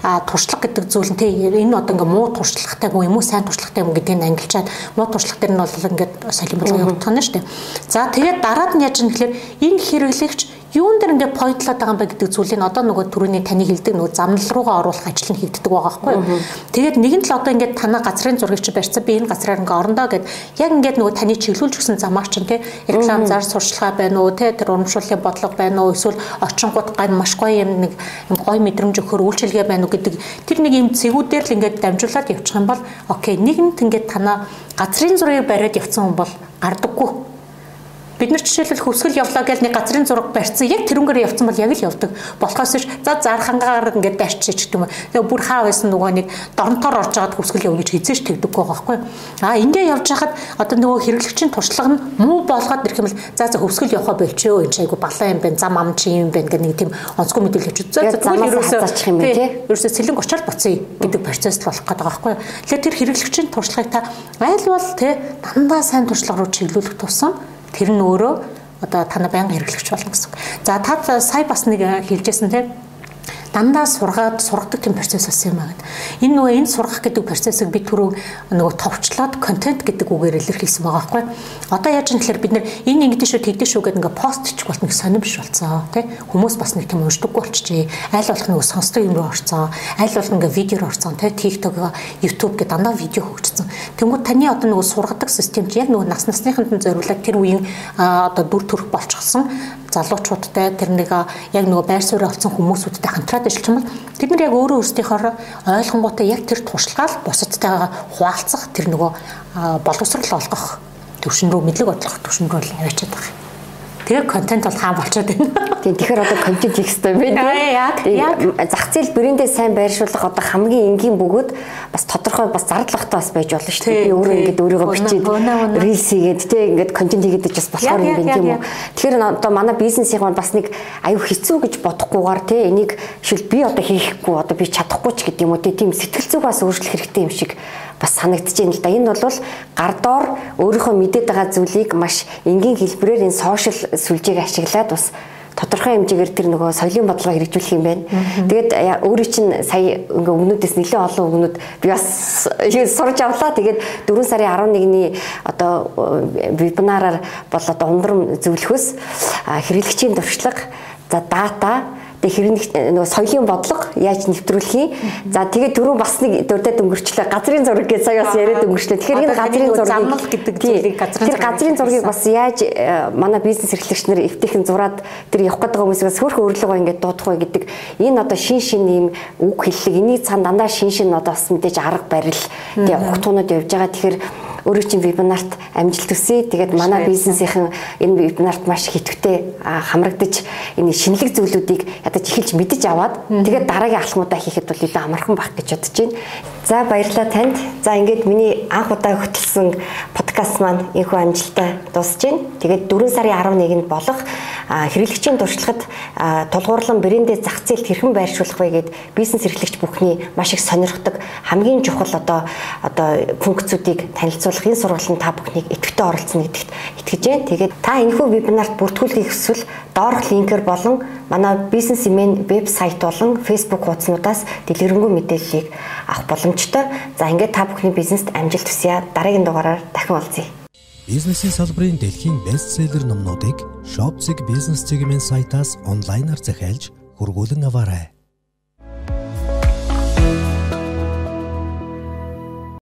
а туршлага гэдэг зүйл нь тий энэ одоо ингээ муу туршлагатай юм уу сайн туршлагатай юм гэдгийг ангилчаад муу туршлага дээр нь бол ингээд солион болгоо явуулдаг нь шүү дээ. За тэгээд дараад нь яаж юм гэхээр энэ хэрэглэгч юун дээр ингээ пойнтлаад байгаа юм бэ гэдэг зүйлийг одоо нөгөө түрүүний таны хэлдэг нөгөө замнал руугаа оруулах ажил нь хийгддэг байгаа байхгүй юу. Тэгээд нэгэн л одоо ингээ танаа газрын зургийг чи барьсан би энэ газраар ингээ орондоо гэд яг ингээд нөгөө таны чиглүүлж өгсөн замаар чинь тий реклам зар сурчлагаа байна уу тий тэр урамшууллын бодлого байна уу эсвэл очингууд гань маш гоё юм нэг гоё мэдрэмж өгөхөр үйлчилгээ байна уу гэдэг тэр нэг юм цэгүүдээр л ингээ дамжуулаад явчих юм бол окей нэгэнт ингээ танаа газрын зургийг бариад явцсан хүн бол гардаггүй Бид нар жишээлбэл хөвсгөл явлаа гэж нэг газрын зураг барьсан. Яг тэрнгээр явцсан бол яг л явдаг. Болохоос ш за зархангаар ингээд дайрчих гэдэг юм. Тэгээ бүр хаа байсан нөгөө нэг доронтоор орж агаад хөвсгөл явна гэж хизээш тэгдэг байгаа байхгүй. А ингээ явж хахад одоо нөгөө хэрэглэгчийн туршлага нь муу болгоод ирэх юм бол за за хөвсгөл явахаа болчихё. Энэ айгу балаа юм байна. Зам ам чи юм байна гэх нэг тийм онцгой мэдээлэл өгч. За тэгвэл ерөөсөө юм байна тий. Ерөөсөө сэлэнг очоод буцъя гэдэг процесс болох гэдэг байгаа байхгүй. Тэгэхээр тэр хэрэглэгчийн туршлагыг та аль бол тий дандаа сайн туршлага руу чиглүүлэх тусам Тэр нь өөрөө одоо тана байнга хэрэглэгч болно гэсэн. За та сая бас нэг хэлжсэн тийм дандаа сургаад сургадаг тийм процесс болсон юм аа. Энэ нөгөө энэ сургах гэдэг процессыг би түрүү нөгөө товчлоод контент гэдэг үгээр илэрхийлсэн байгаа байхгүй. Одоо яаж юм тэгэхээр бид нэр энэ ингэдэж шүү тэгдэж шүү гэдэг ингээ постчих болт нэг сонирм биш болцоо тий. Хүмүүс бас нэг тийм уншдаггүй болчихжээ. Аль болох нөгөө сонсдог юм руу орцсон. Аль болох ингээ видеор орцсон тий. TikTok, YouTube гэдэг дандаа видео хөгжсөн. Тэнгүүд таны одоо нөгөө сургадаг систем чи яг нөгөө нас насныханд нь зориулаад тэр үеийн одоо дүр төрх болчихсон залуучуудтай тэр нэг яг нөгөө байр суурь олцсон хүмүүсүүдтэй хамтраад ажиллаж юм бол тэд нар яг өөрөө өөрсдийнхөө ойлгонгуудаа яг тэр туршлагаа бусадтайгаа хуваалцах тэр нөгөө боловсрал олгох төвшин рүү мэдлэг бодлох төвшин рүү явчихад байгаа юм. Тэгээ контент бол хаан болчиход байна. Тийм тэгэхээр одоо контент хийх хэрэгтэй байна. Яг яг зах зээл брэндээ сайн байршуулах одоо хамгийн энгийн бөгөөд бас тодорхой бас зардлагтай бас байж болно шүү дээ. Би өөрөө ингэж өөрийгөө бичээд рилс хийгээд тийм ингэж контент хийгээд бас болохоор юм байна тийм үү. Тэгэхээр одоо манай бизнесийн маань бас нэг аюу хэцүү гэж бодохгүйгээр тийм энийг шил би одоо хийхгүй одоо би чадахгүй ч гэдэг юм уу тийм сэтгэл зүг бас өөрчлөх хэрэгтэй юм шиг бас санагдаж байна л да. Энэ бол гардоор өөрийнхөө мэдээд байгаа зүйлийг маш энгийн хэлбэрээр энэ сошиал сүлжээг ашиглаад бас тодорхой хэмжээгээр тэр нөгөө соёлын бодлогоо хэрэгжүүлэх юм байна. Тэгээд өөрийн чинь сая ингээ өгнүүдээс нэлээд олон өгнүүд би бас (laughs) сурж авлаа. Тэгээд 4 сарын 11-ний одоо вебинараар бол одоо ундрам зөвлөхөөс хэрэглэгчийн туршлага за дата Тэгээ хэрэг нөгөө соёлын бодлого яаж нэвтрүүлэх юм. За тэгээ түрүү бас нэг дурдад өнгөрчлөө. Газрын зураг гэж сая бас яриад өнгөрчлөө. Тэгэхээр энэ газрын зургийг гэдэг зүйлийг газрын тэр газрын зургийг бас яаж э, манай бизнес эрхлэгч нар эвтэйхэн зураад тэр явах гэдэг хүмүүсээс хөрх өрлөгөө ингээд дуудах вэ гэдэг энэ одоо шин шин юм үг хэллэг энийг цаана дандаа шин шин одоо бас мэдээж арга барил тэгээ ухтуунууд явж байгаа. Тэгэхээр өөрөө чинь вебинарт амжилт төсөө. Тэгээд манай бизнесийнхэн энэ вебинарт маш хэтвтэй хамрагдаж энэ шинэлэг зүйлүүдийг ядаж эхэлж мэдэж аваад тэгээд дараагийн алхмуудаа хийхэд бол илүү амархан байх гэж бодож байна. За баярлалаа танд. За ингээд миний анх удаа хөтлсөн подкаст маань энэхүү амжилттай дуусж байна. Тэгээд 4 сарын 11-нд болох хэрэглэгчийн туршлагад тулгуурлан брэндээ зах зээлд хэрхэн байршуулах вэ гэд бизнес эрхлэгч бүхний маш их сонирхдаг хамгийн чухал одоо одоо функцүүдийг танилцуулах энэ сургалтанд та бүхнийг идэвхтэй оролцоно гэдэгт итгэж байна. Тэгээд та энэхүү вебинарт бүртгүүлэхийг хүсвэл доорх линкээр болон манай бизнес имэн вебсайт болон фейсбુક хуудаснуудаас дэлгэрэнгүй мэдээллийг авах боломжтой. За ингээд та бүхний бизнест амжилт хүсье. Дараагийн дугаараар дахин уулзъя. Бизнесийн салбарын дэлхийн бестселлер номнуудыг Shopzig бизнес чиглэлийн сайтаас онлайнаар захиалж хургуулan аваарай.